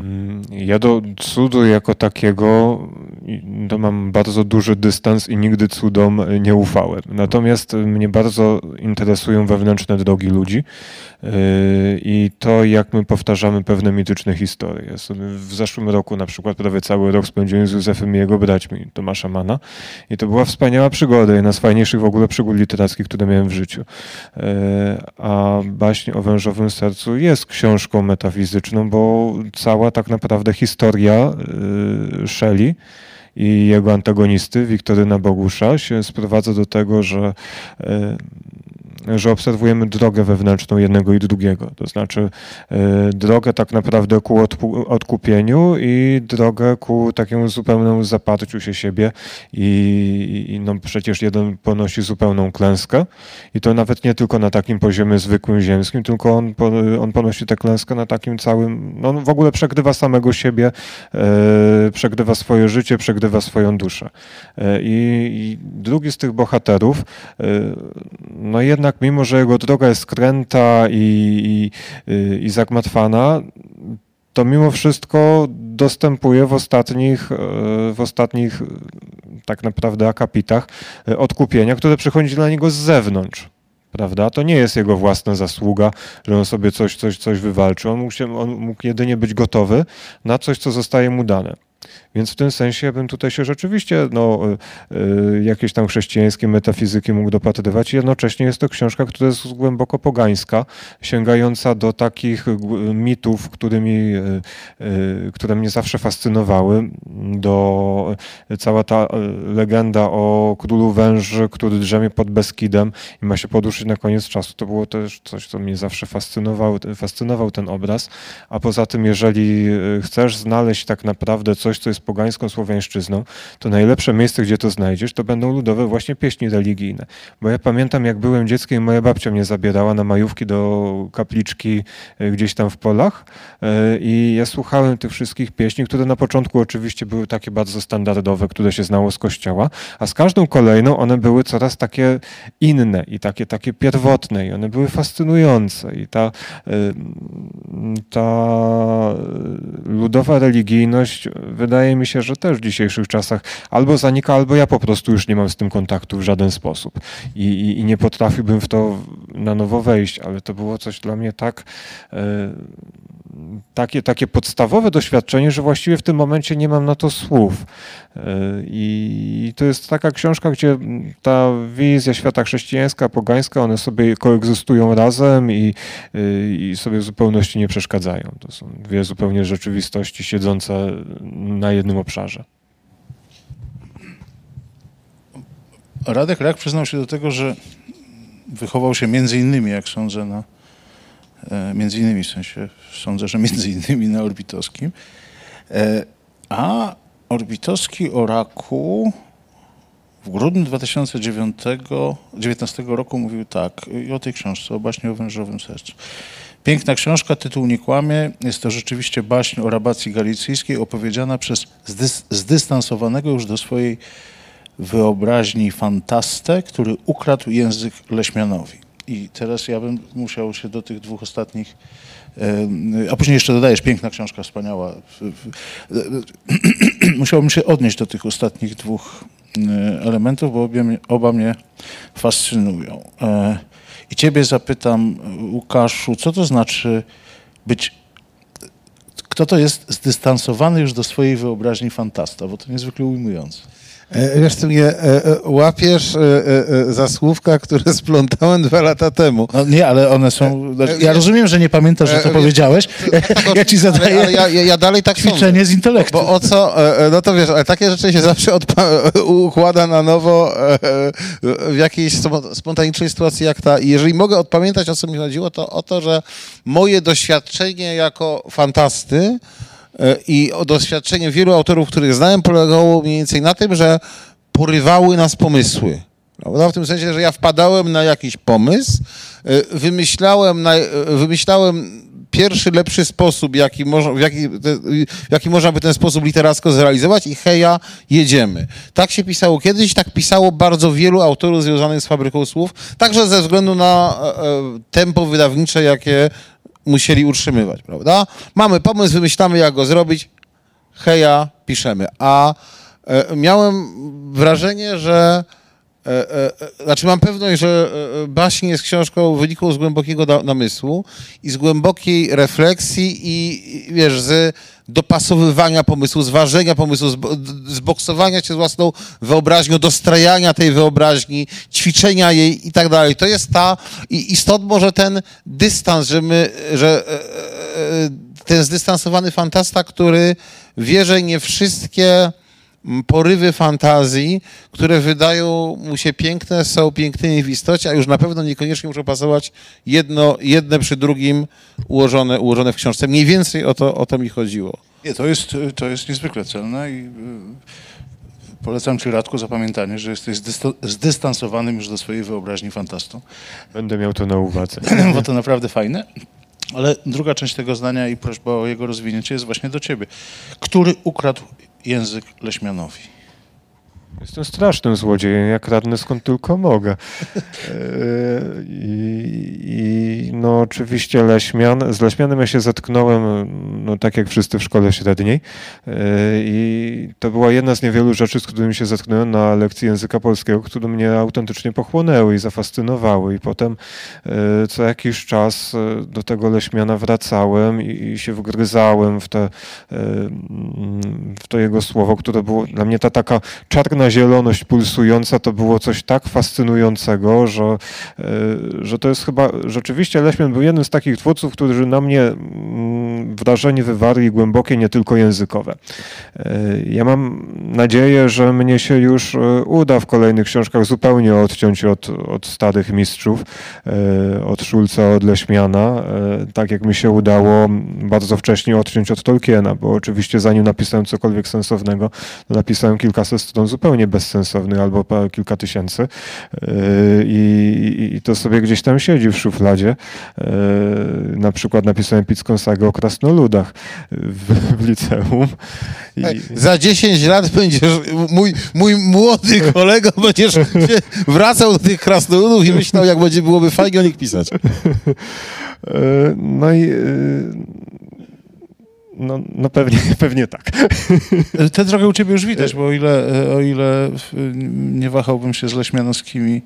Mm, Ja do cudu jako takiego to mam bardzo duży dystans i nigdy cudom y, nie ufałem. Natomiast y, mnie bardzo interesują wewnętrzne drogi ludzi yy, i to, jak my powtarzamy pewne mityczne historie. W zeszłym roku na przykład prawie cały rok spędziłem z Józefem i jego braćmi Tomasza Mana i to była wspaniała przygoda, jedna z fajniejszych w ogóle przygód literackich, które miałem w życiu. Yy, A baśń o wężowym sercu jest książką metafizyczną, bo cała tak naprawdę historia yy, Shelley i jego antagonisty, Wiktoryna Bogusza, się sprowadza do tego, że yy, że obserwujemy drogę wewnętrzną jednego i drugiego. To znaczy e, drogę tak naprawdę ku odkupieniu i drogę ku takiemu zupełnemu zaparciu się siebie i, i no przecież jeden ponosi zupełną klęskę i to nawet nie tylko na takim poziomie zwykłym ziemskim, tylko on, on ponosi tę klęskę na takim całym, no on w ogóle przegrywa samego siebie, e, przegrywa swoje życie, przegrywa swoją duszę. E, I, I drugi z tych bohaterów, no jednak mimo, że jego droga jest kręta i, i, y, i zagmatwana, to mimo wszystko dostępuje w ostatnich, e, w ostatnich e, tak naprawdę akapitach e, odkupienia, które przychodzi dla niego z zewnątrz. Prawda? To nie jest jego własna zasługa, że on sobie coś, coś, coś wywalczy. On mógł, się, on mógł jedynie być gotowy na coś, co zostaje mu dane. Więc w tym sensie ja bym tutaj się rzeczywiście no, y, y, jakieś tam chrześcijańskie metafizyki mógł dopatrywać. Jednocześnie jest to książka, która jest głęboko pogańska, sięgająca do takich mitów, którymi, y, które mnie zawsze fascynowały. Do cała ta legenda o królu węży, który drzemie pod Beskidem i ma się poduszyć na koniec czasu. To było też coś, co mnie zawsze fascynowało, fascynował ten obraz. A poza tym, jeżeli chcesz znaleźć tak naprawdę coś, co jest pogańską słowiańszczyzną, to najlepsze miejsce, gdzie to znajdziesz, to będą ludowe właśnie pieśni religijne. Bo ja pamiętam, jak byłem dzieckiem, moja babcia mnie zabierała na majówki do kapliczki y, gdzieś tam w polach y, i ja słuchałem tych wszystkich pieśni, które na początku oczywiście były takie bardzo standardowe, które się znało z kościoła, a z każdą kolejną one były coraz takie inne i takie, takie pierwotne i one były fascynujące i ta, y, ta ludowa religijność wydaje mi się, że też w dzisiejszych czasach albo zanika, albo ja po prostu już nie mam z tym kontaktu w żaden sposób i, i, i nie potrafiłbym w to na nowo wejść, ale to było coś dla mnie tak y, takie, takie podstawowe doświadczenie, że właściwie w tym momencie nie mam na to słów. Y, I to jest taka książka, gdzie ta wizja świata chrześcijańska, pogańska, one sobie koegzystują razem i, y, i sobie w zupełności nie przeszkadzają. To są dwie zupełnie rzeczywistości siedzące na jednym obszarze. Radek Rak przyznał się do tego, że wychował się między innymi, jak sądzę, na e, między innymi, w sensie sądzę, że między innymi na Orbitowskim. E, A Orbitowski o raku w grudniu 2019 roku mówił tak i o tej książce, o baśni o wężowym sercu. Piękna książka, tytuł nie kłamie. Jest to rzeczywiście baśń o rabacji galicyjskiej opowiedziana przez zdys- zdystansowanego już do swojej wyobraźni fantastę, który ukradł język Leśmianowi. I teraz ja bym musiał się do tych dwóch ostatnich, a później jeszcze dodajesz, piękna książka, wspaniała. Musiałbym się odnieść do tych ostatnich dwóch e, elementów, bo obie, oba mnie fascynują. I ciebie zapytam, Łukaszu, co to znaczy być kto to jest zdystansowany już do swojej wyobraźni fantasta, bo to niezwykle ujmujące. E, Wiesz, ty mnie e, e, łapiesz za słówka, które splątałem dwa lata temu. No nie, ale one są. znaczy, ja rozumiem, że nie pamiętasz, że to powiedziałeś. Ja ci zadaję Ale, ja, ja, dalej tak ćwiczenie z intelektu. Bo o co, no to wiesz, ale takie rzeczy się zawsze odpa- układa na nowo w jakiejś spo- spontanicznej sytuacji jak ta. I jeżeli mogę odpamiętać, o co mi chodziło, to o to, że moje doświadczenie jako fantasty i o doświadczenie wielu autorów, których znałem, polegało mniej więcej na tym, że porywały nas pomysły. W tym sensie, że ja wpadałem na jakiś pomysł, e, wymyślałem, na, e, wymyślałem pierwszy, lepszy sposób, jaki można, w, jaki, w jaki można by ten sposób literacko zrealizować i heja, jedziemy. Tak się pisało kiedyś, tak pisało bardzo wielu autorów związanych z fabryką słów, także ze względu na e, e, tempo wydawnicze, jakie musieli utrzymywać, prawda? Mamy pomysł, wymyślamy, jak go zrobić, heja, piszemy. A e, miałem wrażenie, że e, e, e, znaczy mam pewność, że e, e, baśń jest książką wynikłą z głębokiego namysłu i z głębokiej refleksji i, wiesz, z dopasowywania pomysłu, zważenia pomysłu, zboksowania się z własną wyobraźnią, dostrajania tej wyobraźni, ćwiczenia jej i tak dalej. To jest ta i, stąd może ten dystans, że my, że ten zdystansowany fantasta, który wie, że nie wszystkie porywy fantazji, które wydają mu się piękne, są pięknymi w istocie, a już na pewno niekoniecznie muszą pasować jedno, jedne przy drugim ułożone, ułożone w książce. Mniej więcej o to, o to mi chodziło. Nie, to jest, to jest niezwykle celne i y, polecam Ci, Radku, zapamiętanie, że jesteś zdystansowanym już do swojej wyobraźni fantastą, Będę miał to na uwadze. bo to naprawdę fajne. Ale druga część tego zdania i prośba o jego rozwinięcie jest właśnie do Ciebie. Który ukradł język Leśmianowi? Jestem strasznym złodziejem, jak kradnę skąd tylko mogę. E, I, I no oczywiście Leśmian, z Leśmianem ja się zetknąłem, no tak jak wszyscy w szkole średniej E, i to była jedna z niewielu rzeczy, z którymi się zetknąłem na lekcji języka polskiego, które mnie autentycznie pochłonęły i zafascynowały i potem e, co jakiś czas do tego Leśmiana wracałem i, i się wgryzałem w, te, w to jego słowo, które było dla mnie ta taka czarna zieloność pulsująca, to było coś tak fascynującego, że, e, że to jest chyba, rzeczywiście Leśmian był jednym z takich twórców, którzy na mnie mm, wrażenie wywarli głębokie, nie tylko językowe. E, Ja mam nadzieję, że mnie się już e, uda w kolejnych książkach zupełnie odciąć od, od starych mistrzów, od Szulca, od Leśmiana, tak jak mi się udało bardzo wcześnie odciąć od Tolkiena, bo oczywiście zanim napisałem cokolwiek sensownego, napisałem kilkaset stron zupełnie bezsensownych albo pa- kilka tysięcy E, i, i to sobie gdzieś tam siedzi w szufladzie. E, Na przykład napisałem Picką sagę o krasnoludach w, w liceum. I, Za 10 lat będziesz, mój, mój młody kolego, będziesz wracał do tych krasnoludów i myślał, jak będzie byłoby fajnie o nich pisać. E, No i no, no pewnie, pewnie tak. Tę drogę u Ciebie już widać, bo o ile, o ile nie wahałbym się z leśmianowskimi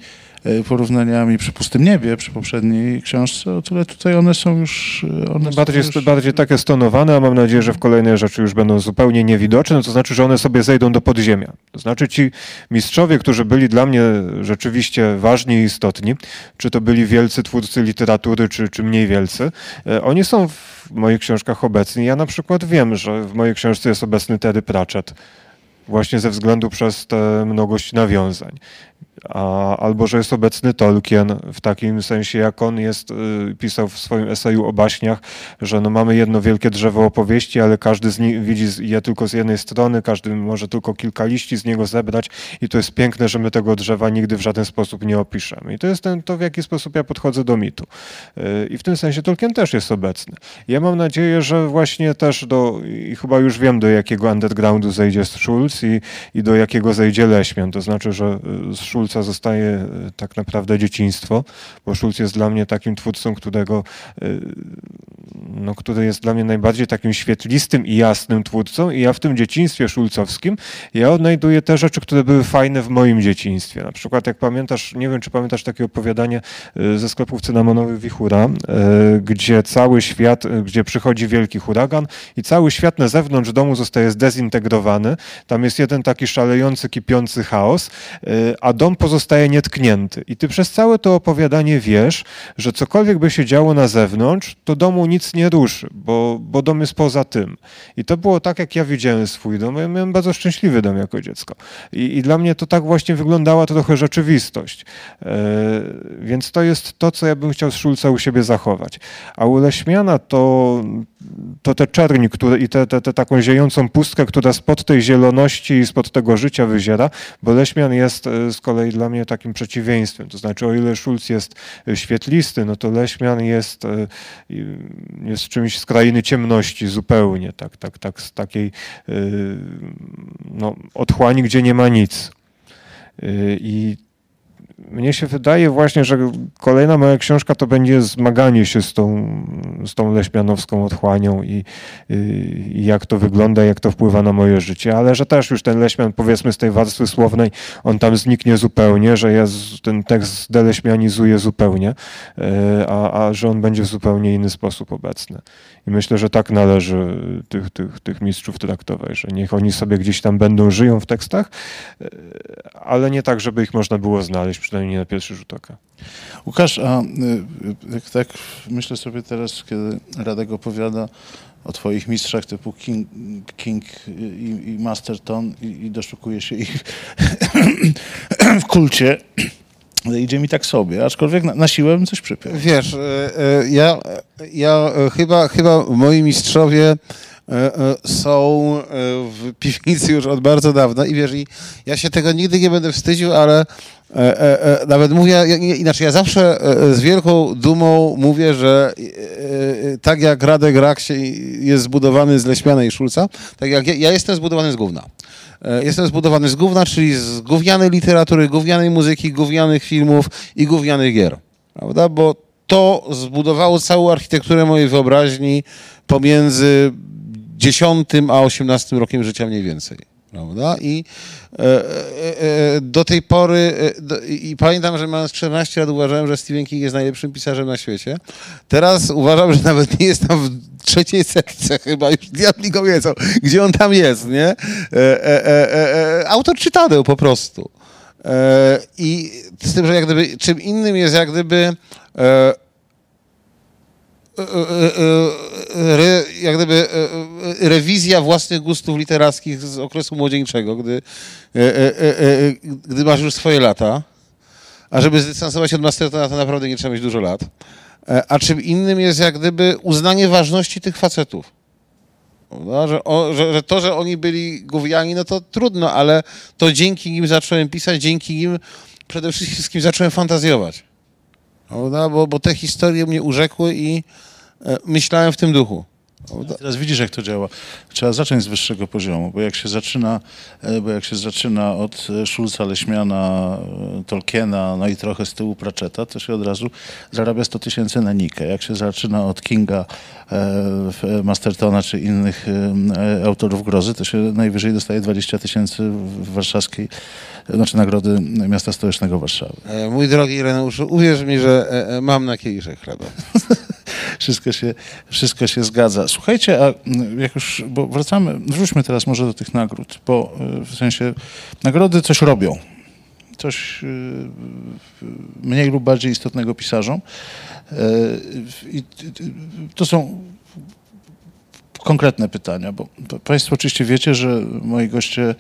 porównaniami przy Pustym Niebie, przy poprzedniej książce, o tyle tutaj one są już... y, One Bardziej, są już... bardziej takie stonowane, a mam nadzieję, że w kolejne rzeczy już będą zupełnie niewidoczne, to znaczy, że one sobie zejdą do podziemia. To znaczy ci mistrzowie, którzy byli dla mnie rzeczywiście ważni i istotni, czy to byli wielcy twórcy literatury, czy, czy mniej wielcy, e, oni są w moich książkach obecni. Ja na przykład wiem, że w mojej książce jest obecny Terry Pratchett, właśnie ze względu przez tę mnogość nawiązań. A, albo że jest obecny Tolkien w takim sensie, jak on jest, y, pisał w swoim eseju o baśniach, że no mamy jedno wielkie drzewo opowieści, ale każdy z nich widzi je tylko z jednej strony, każdy może tylko kilka liści z niego zebrać i to jest piękne, że my tego drzewa nigdy w żaden sposób nie opiszemy. I to jest ten, to, w jaki sposób ja podchodzę do mitu. Y, I w tym sensie Tolkien też jest obecny. Ja mam nadzieję, że właśnie też do, i chyba już wiem, do jakiego undergroundu zejdzie Schulz i, i do jakiego zejdzie Leśmian. To znaczy, że y, z Schulza zostaje y, tak naprawdę dzieciństwo, bo Schulz jest dla mnie takim twórcą, którego, y, no, który jest dla mnie najbardziej takim świetlistym i jasnym twórcą i ja w tym dzieciństwie szulcowskim ja odnajduję te rzeczy, które były fajne w moim dzieciństwie. Na przykład jak pamiętasz, nie wiem czy pamiętasz takie opowiadanie y, ze sklepów cynamonowych Wichura, gdzie cały świat, gdzie przychodzi wielki huragan i cały świat na zewnątrz domu zostaje zdezintegrowany. Tam jest jeden taki szalejący, kipiący chaos, a dom pozostaje nietknięty. I ty przez całe to opowiadanie wiesz, że cokolwiek by się działo na zewnątrz, to domu nic nie ruszy, bo, bo dom jest poza tym. I to było tak, jak ja widziałem swój dom. Ja miałem bardzo szczęśliwy dom jako dziecko. I, i dla mnie to tak właśnie wyglądała trochę rzeczywistość. E, więc to jest to, co ja bym chciał z Szulca u siebie zachować. A u Leśmiana to, to te czerni które, i tę te, te, taką ziejącą pustkę, która spod tej zieloności i spod tego życia wyziera, bo Leśmian jest e, z kolei dla mnie takim przeciwieństwem. To znaczy, o ile Szulc jest e, świetlisty, no to Leśmian jest, e, jest czymś z krainy ciemności zupełnie, tak, tak, tak, z takiej no, otchłani, gdzie nie ma nic. I mnie się wydaje właśnie, że kolejna moja książka to będzie zmaganie się z tą, z tą leśmianowską otchłanią i, i, jak to wygląda, jak to wpływa na moje życie, ale że też już ten leśmian, powiedzmy z tej warstwy słownej, on tam zniknie zupełnie, że ja ten tekst zdeleśmianizuję zupełnie, e, a, a że on będzie w zupełnie inny sposób obecny. I myślę, że tak należy tych, tych, tych mistrzów traktować, że niech oni sobie gdzieś tam będą, żyją w tekstach, e, ale nie tak, żeby ich można było znaleźć, przynajmniej nie na pierwszy rzut oka. Łukasz, a y, y, jak tak myślę sobie teraz, kiedy Radek opowiada, o twoich mistrzach typu King, King i, i Masterton i, i doszukuję się ich w kulcie. Idzie mi tak sobie, aczkolwiek na, na siłę bym coś przypiął. Wiesz, e, ja, ja chyba, chyba moi mistrzowie są w piwnicy już od bardzo dawna i wiesz, i ja się tego nigdy nie będę wstydził, ale e, e, e, nawet mówię, inaczej, ja zawsze z wielką dumą mówię, że tak jak Radek Rak się jest zbudowany z Leśmiana i Szulca, tak jak ja, ja jestem zbudowany z gówna. Jestem zbudowany z gówna, czyli z gównianej literatury, gównianej muzyki, gównianych filmów i gównianych gier. Prawda? Bo to zbudowało całą architekturę mojej wyobraźni pomiędzy 10 a 18 rokiem życia mniej więcej. Prawda? I e, e, e, do tej pory, e, do, i, pamiętam, że mając 14 lat uważałem, że Stephen King jest najlepszym pisarzem na świecie. Teraz uważam, że nawet nie jest tam w trzeciej setce chyba, już diabli go wiedzą, gdzie on tam jest, nie? E, e, e, e, e, autor czytadeł po prostu. E, I z tym, że jak gdyby, czym innym jest jak gdyby e, e, e, e, re, jak gdyby e, e, rewizja własnych gustów literackich z okresu młodzieńczego, gdy, e, e, e, e, gdy masz już swoje lata, a żeby zdystansować się od Mastertona, to naprawdę nie trzeba mieć dużo lat. E, A czym innym jest jak gdyby uznanie ważności tych facetów. Prawda? Że, o, że, że to, że oni byli gówniani, no to trudno, ale to dzięki nim zacząłem pisać, dzięki nim przede wszystkim zacząłem fantazjować. Prawda? Bo, bo te historie mnie urzekły i e, myślałem w tym duchu. Prawda? Teraz widzisz, jak to działa. Trzeba zacząć z wyższego poziomu, bo jak się zaczyna, e, bo jak się zaczyna od e, Schulza, Leśmiana, e, Tolkiena, no i trochę z tyłu Pratchetta, to się od razu zarabia 100 tysięcy na Nikę. Jak się zaczyna od Kinga, e, Mastertona czy innych e, autorów grozy, to się najwyżej dostaje 20 tysięcy w warszawskiej, znaczy nagrody miasta stołecznego Warszawy. E, Mój drogi Ireneuszu, uwierz mi, że e, e, mam na kieliszek chleba. Wszystko się, wszystko się zgadza. Słuchajcie, a jak już, bo wracamy, wróćmy teraz może do tych nagród, bo w sensie nagrody coś robią. Coś mniej lub bardziej istotnego pisarzom. I to są konkretne pytania, bo Państwo oczywiście wiecie, że moi goście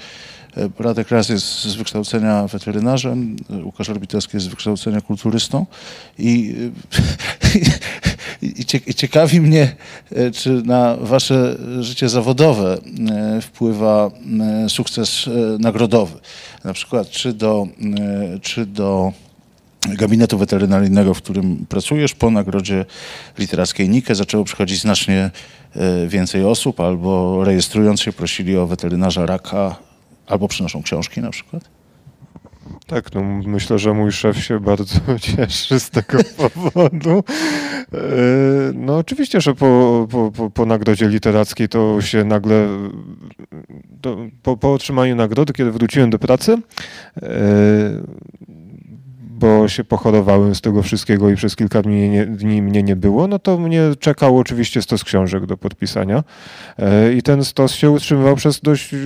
e, Radek Raz jest z wykształcenia weterynarzem, e, Łukasz Orbitowski jest z wykształcenia kulturystą i, e, i, cie- i ciekawi mnie, e, czy na wasze życie zawodowe e, wpływa e, sukces e, nagrodowy. Na przykład, czy do, e, czy do gabinetu weterynaryjnego, w którym pracujesz, po nagrodzie literackiej Nike zaczęło przychodzić znacznie e, więcej osób, albo rejestrując się prosili o weterynarza raka, albo przynoszą książki na przykład. Tak, no myślę, że mój szef się bardzo cieszy z tego powodu. E, No oczywiście, że po, po, po, nagrodzie literackiej to się nagle, po, po otrzymaniu nagrody, kiedy wróciłem do pracy, e, bo się pochorowałem z tego wszystkiego i przez kilka dni, nie, dni mnie nie było, no to mnie czekał oczywiście stos książek do podpisania. E, I ten stos się utrzymywał przez dość e,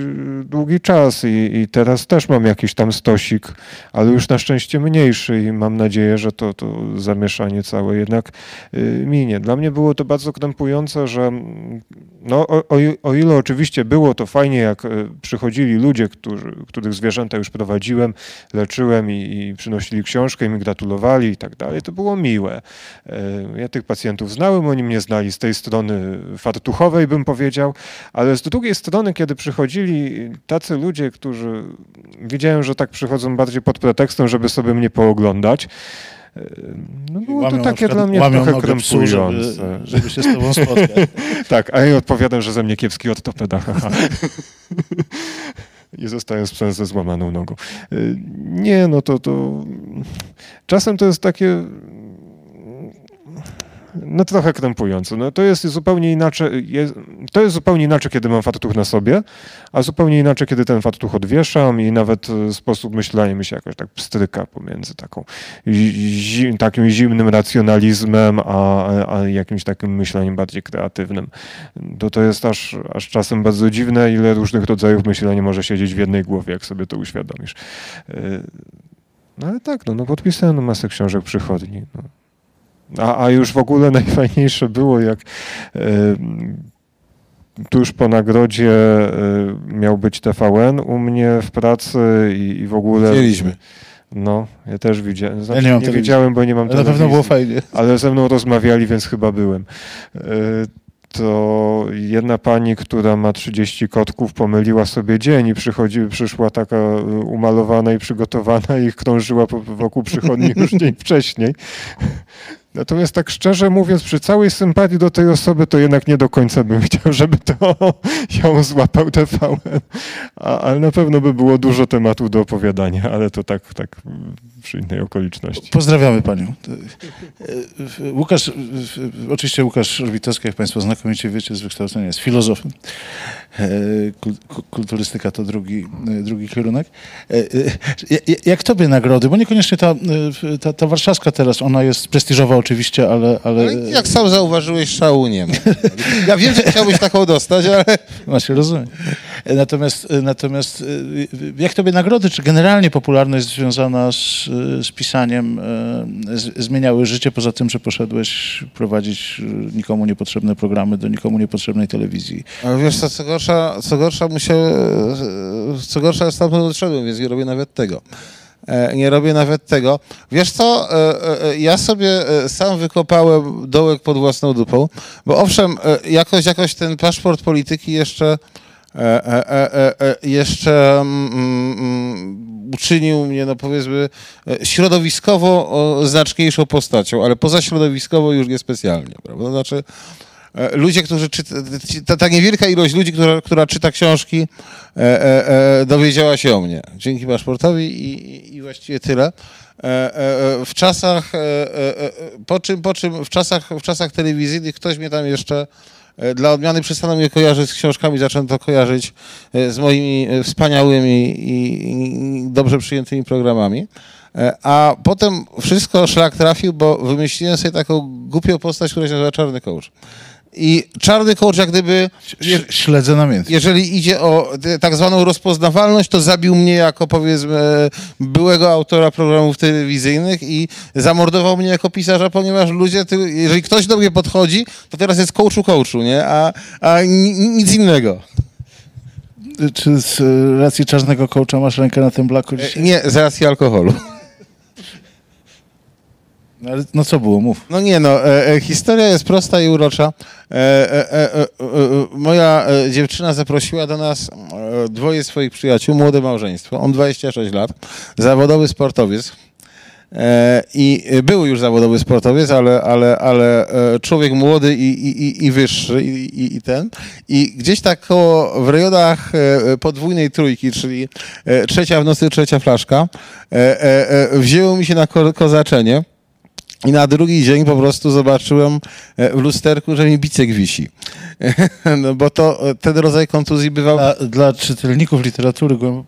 długi czas i, i teraz też mam jakiś tam stosik, ale już na szczęście mniejszy i mam nadzieję, że to, to zamieszanie całe jednak e, minie. Dla mnie było to bardzo krępujące, że mm, no, o, o, o ile oczywiście było to fajnie, jak przychodzili ludzie, którzy, których zwierzęta już prowadziłem, leczyłem i, i przynosili książkę i mi gratulowali i tak dalej, to było miłe. E, Ja tych pacjentów znałem, oni mnie znali z tej strony fartuchowej, bym powiedział, ale z drugiej strony, kiedy przychodzili tacy ludzie, którzy wiedziałem, że tak przychodzą bardziej pod pretekstem, żeby sobie mnie pooglądać, e, no było Łamią to takie dla mnie trochę psu, żeby, krępujące. żeby się z tobą spotkać. Tak, a ja odpowiadam, że ze mnie kiepski ortopeda. I zostałem z ze złamaną nogą. Y, Nie, no to, to... Czasem to jest takie... No trochę krępujące. No, to jest zupełnie inaczej, jest, to jest zupełnie inaczej, kiedy mam fartuch na sobie, a zupełnie inaczej, kiedy ten fartuch odwieszam i nawet e, sposób myślenia mi się jakoś tak pstryka pomiędzy taką, takim zimnym racjonalizmem, a, a jakimś takim myśleniem bardziej kreatywnym. To to jest aż, aż czasem bardzo dziwne, ile różnych rodzajów myślenia może siedzieć w jednej głowie, jak sobie to uświadomisz. E, No ale tak, no, no podpisałem na masę książek przychodni. No. A, a już w ogóle najfajniejsze było, jak e, tuż po nagrodzie y, miał być TVN u mnie w pracy i, i w ogóle... Widzieliśmy. No, ja też widziałem. Znaczy, nie nie mam telewizji. wiedziałem, bo nie mam Ale na pewno telewizji. było fajnie. ale ze mną rozmawiali, więc chyba byłem. Y, To jedna pani, która ma 30 kotków, pomyliła sobie dzień i przychodzi, przyszła taka y, umalowana i przygotowana i krążyła wokół przychodni już dzień wcześniej. Natomiast tak szczerze mówiąc, przy całej sympatii do tej osoby, to jednak nie do końca bym chciał, żeby to ją złapał TVN. A, ale na pewno by było dużo tematów do opowiadania, ale to tak, tak przy innej okoliczności. Pozdrawiamy panią. Łukasz, oczywiście Łukasz Witowski, jak państwo znakomicie wiecie, z wykształcenia jest filozofem. E, kul- ku- Kulturystyka to drugi, e, drugi kierunek. E, ja- Jak tobie nagrody? Bo niekoniecznie ta, ta, ta warszawska teraz, ona jest prestiżowa oczywiście, ale... ale Ale jak sam zauważyłeś, szału nie ma. Ja wiem, że chciałbyś taką dostać, ale Właśnie, rozumiem. E, Natomiast, natomiast jak tobie nagrody, czy generalnie popularność związana z, z pisaniem z, zmieniały życie, poza tym, że poszedłeś prowadzić nikomu niepotrzebne programy do nikomu niepotrzebnej telewizji? Ale wiesz co gorsza, co gorsza musiał, co gorsza ja stamtąd odszedłem, więc nie robię nawet tego. E, Nie robię nawet tego. Wiesz co, e, e, ja sobie sam wykopałem dołek pod własną dupą, bo owszem, jakoś, jakoś ten paszport polityki jeszcze jeszcze mm, mm, uczynił mnie, no powiedzmy, środowiskowo znaczniejszą postacią, ale pozaśrodowiskowo już niespecjalnie, prawda? Znaczy, Ludzie, którzy czyta, ta, niewielka ilość ludzi, która, która czyta książki, e, e, e, dowiedziała się o mnie dzięki paszportowi i, i, właściwie tyle. E, e, e, w czasach, e, e, e, po czym, po czym w czasach, w czasach telewizyjnych ktoś mnie tam jeszcze e, dla odmiany przestano mnie kojarzyć z książkami, zaczęto kojarzyć e, z moimi e, wspaniałymi i, dobrze przyjętymi programami. E, A potem wszystko szlak trafił, bo wymyśliłem sobie taką głupią postać, która się nazywa Czarny Coach. I Czarny Coach jak gdyby, Ś- Śledzę namiętnie. jeżeli idzie o tak zwaną rozpoznawalność, to zabił mnie jako powiedzmy byłego autora programów telewizyjnych i zamordował mnie jako pisarza, ponieważ ludzie, ty, jeżeli ktoś do mnie podchodzi, to teraz jest coachu coachu, nie? A, a ni, nic innego. Czy z e, racji czarnego kołcza masz rękę na tym blaku E, dzisiaj? Nie, z racji alkoholu. No, co było, mów. No nie no, e, e, historia jest prosta i urocza. E, e, e, e, moja dziewczyna zaprosiła do nas dwoje swoich przyjaciół, młode małżeństwo. On 26 lat, zawodowy sportowiec. I był już zawodowy sportowiec, ale, ale, ale człowiek młody i, i, i- wyższy i, i, ten. I gdzieś tak koło, w rejonach podwójnej trójki, czyli trzecia w nocy, trzecia flaszka, wzięło mi się na ko- kozaczenie. I na drugi dzień po prostu zobaczyłem e, w lusterku, że mi bicek wisi. No bo to ten rodzaj kontuzji bywał... Dla, dla czytelników literatury głę,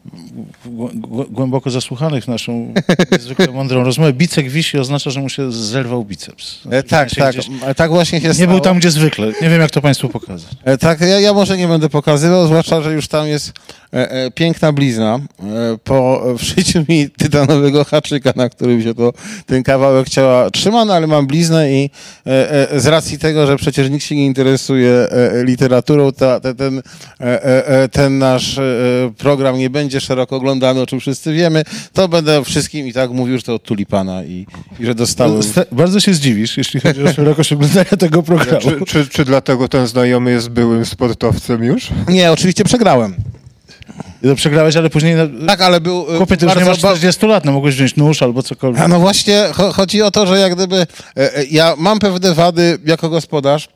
głę, głę- głęboko zasłuchanych w naszą niezwykle mądrą rozmowę, bicek wisi oznacza, że mu się zerwał biceps. E, Tak, tak, gdzieś- e, tak właśnie się Nie stało. był tam, gdzie zwykle. Nie wiem, jak to Państwu pokazać. E, Tak, ja, ja może nie będę pokazywał, zwłaszcza, że już tam jest piękna blizna po wszyciu mi tytanowego haczyka, na którym się to ten kawałek ciała trzyma, no ale mam bliznę i z racji tego, że przecież nikt się nie interesuje literaturą, ta, te, ten, e, e, e, ten nasz e, program nie będzie szeroko oglądany, o czym wszyscy wiemy, to będę wszystkim i tak mówił, że to od tulipana i, i że dostałem... Sta- Bardzo się zdziwisz, jeśli chodzi o szerokość oglądania tego programu. Czy, czy, czy dlatego ten znajomy jest byłym sportowcem już? Nie, oczywiście przegrałem. No, przegrałeś, ale później... No, Tak, ale był... e, Chłopie, ty już nie bardzo- masz 40 lat, no mogłeś wziąć nóż albo cokolwiek. A no właśnie, cho- chodzi o to, że jak gdyby e, e, ja mam pewne wady jako gospodarz,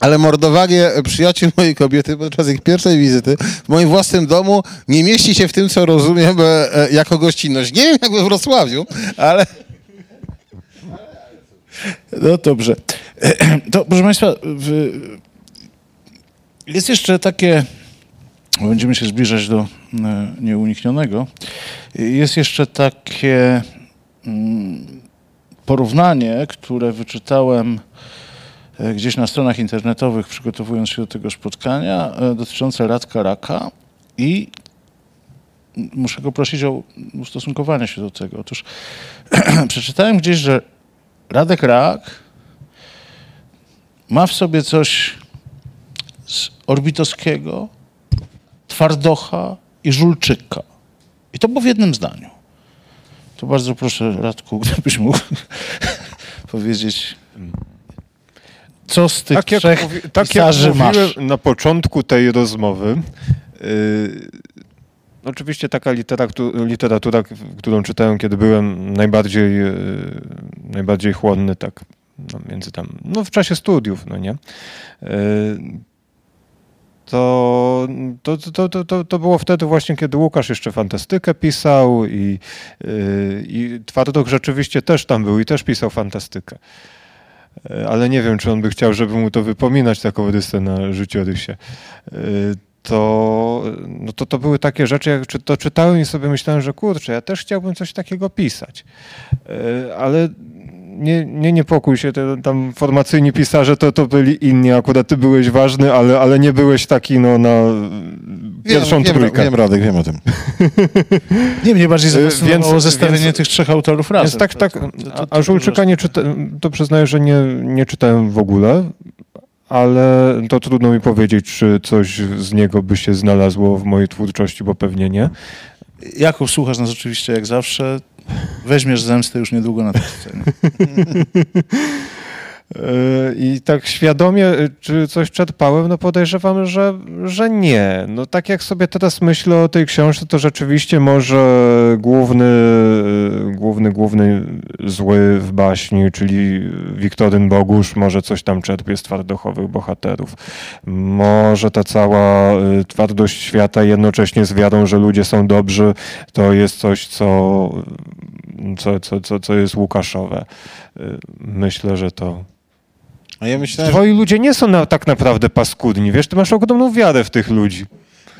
ale mordowanie przyjaciół mojej kobiety podczas ich pierwszej wizyty w moim własnym domu nie mieści się w tym, co rozumiem e, e, jako gościnność. Nie wiem jak we Wrocławiu, ale No dobrze. To, proszę Państwa, jest jeszcze takie, będziemy się zbliżać do e, nieuniknionego, jest jeszcze takie mm, porównanie, które wyczytałem gdzieś na stronach internetowych, przygotowując się do tego spotkania, e, dotyczące Radka Raka i muszę go prosić o ustosunkowanie się do tego. Otóż przeczytałem gdzieś, że Radek Rak ma w sobie coś z Orbitowskiego, Twardocha i Żulczyka. I to było w jednym zdaniu. To bardzo proszę, Radku, gdybyś mógł powiedzieć, co z tych Tak jak, trzech mówi, tak jak pisarzy masz? mówiłem na początku tej rozmowy, yy, oczywiście taka literatura, literatura, którą czytałem, kiedy byłem najbardziej, yy, najbardziej chłonny, tak no, między tam, no w czasie studiów, no nie? Yy, to, to, to, to, to, było wtedy właśnie, kiedy Łukasz jeszcze fantastykę pisał i, yy, i Twardok rzeczywiście też tam był i też pisał fantastykę. E, ale nie wiem, czy on by chciał, żeby mu to wypominać, taką Odysę na życiorysie. E, To, no to, to były takie rzeczy, jak to czytałem i sobie myślałem, że kurczę, ja też chciałbym coś takiego pisać. E, Ale nie, nie niepokój się, te, tam formacyjni pisarze to, to byli inni, akurat ty byłeś ważny, ale, ale nie byłeś taki no, na pierwszą wiem, trójkę. Wiem, Radek, wiem o tym. Nie, mnie bardziej zafascynowało więc- zestawienie więc- tych trzech autorów razem. Więc tak, tak. A Żulczyka nie czyta, to przyznaję, że nie, nie czytałem w ogóle, ale to trudno mi powiedzieć, czy coś z niego by się znalazło w mojej twórczości, bo pewnie nie. Jakub, słuchasz nas oczywiście jak zawsze. Weźmiesz zemstę już niedługo na tej scenie. E, I tak świadomie, e, czy coś czerpałem, no podejrzewam, że, że nie. No tak jak sobie teraz myślę o tej książce, to rzeczywiście może główny, e, główny, główny zły w baśni, czyli Wiktoryn Bogusz, może coś tam czerpie z twardochowych bohaterów. Może ta cała e, twardość świata jednocześnie z wiarą, że ludzie są dobrzy, to jest coś, co, co, co, co, co jest Łukaszowe. Myślę, że to A ja myślałem, że, Twoi ludzie nie są na, tak naprawdę paskudni, wiesz, ty masz ogromną wiarę w tych ludzi.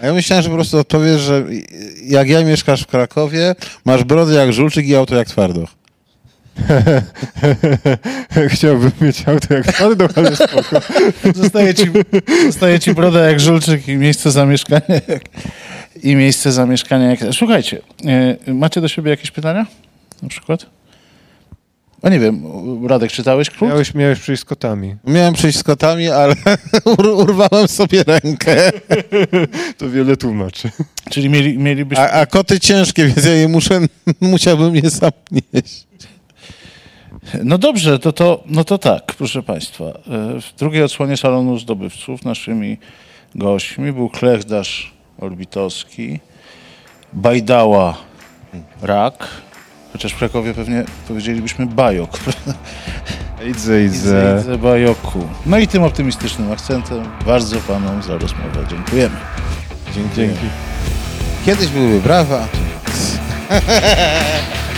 a ja myślałem, że po prostu odpowiesz, że jak ja mieszkasz w Krakowie, masz brodę jak żulczyk i auto jak twardoch. Chciałbym mieć auto jak twardo, ale spoko. Zostaje ci, zostaje ci broda jak żulczyk i miejsce zamieszkania jak, i miejsce zamieszkania jak... Słuchajcie, e, macie do siebie jakieś pytania? Na przykład? A nie wiem, Radek, czytałeś Król? Miałeś, miałeś przyjść z kotami. Miałem przyjść z kotami, ale ur urwałem sobie rękę. To wiele tłumaczy. Czyli mieli, mielibyśmy... A, a koty ciężkie, więc ja je muszę, musiałbym je sam nieść. No dobrze, to, to, no to tak, proszę Państwa. E, W drugiej odsłonie Salonu Zdobywców naszymi gośćmi był Klechdarz Orbitowski, Bajdała Rak, chociaż w Krakowie pewnie powiedzielibyśmy Bajok. Idzę, Idze, idze Bajoku. No i tym optymistycznym akcentem bardzo Panom za rozmowę dziękujemy. Dzięki. Kiedyś były brawa.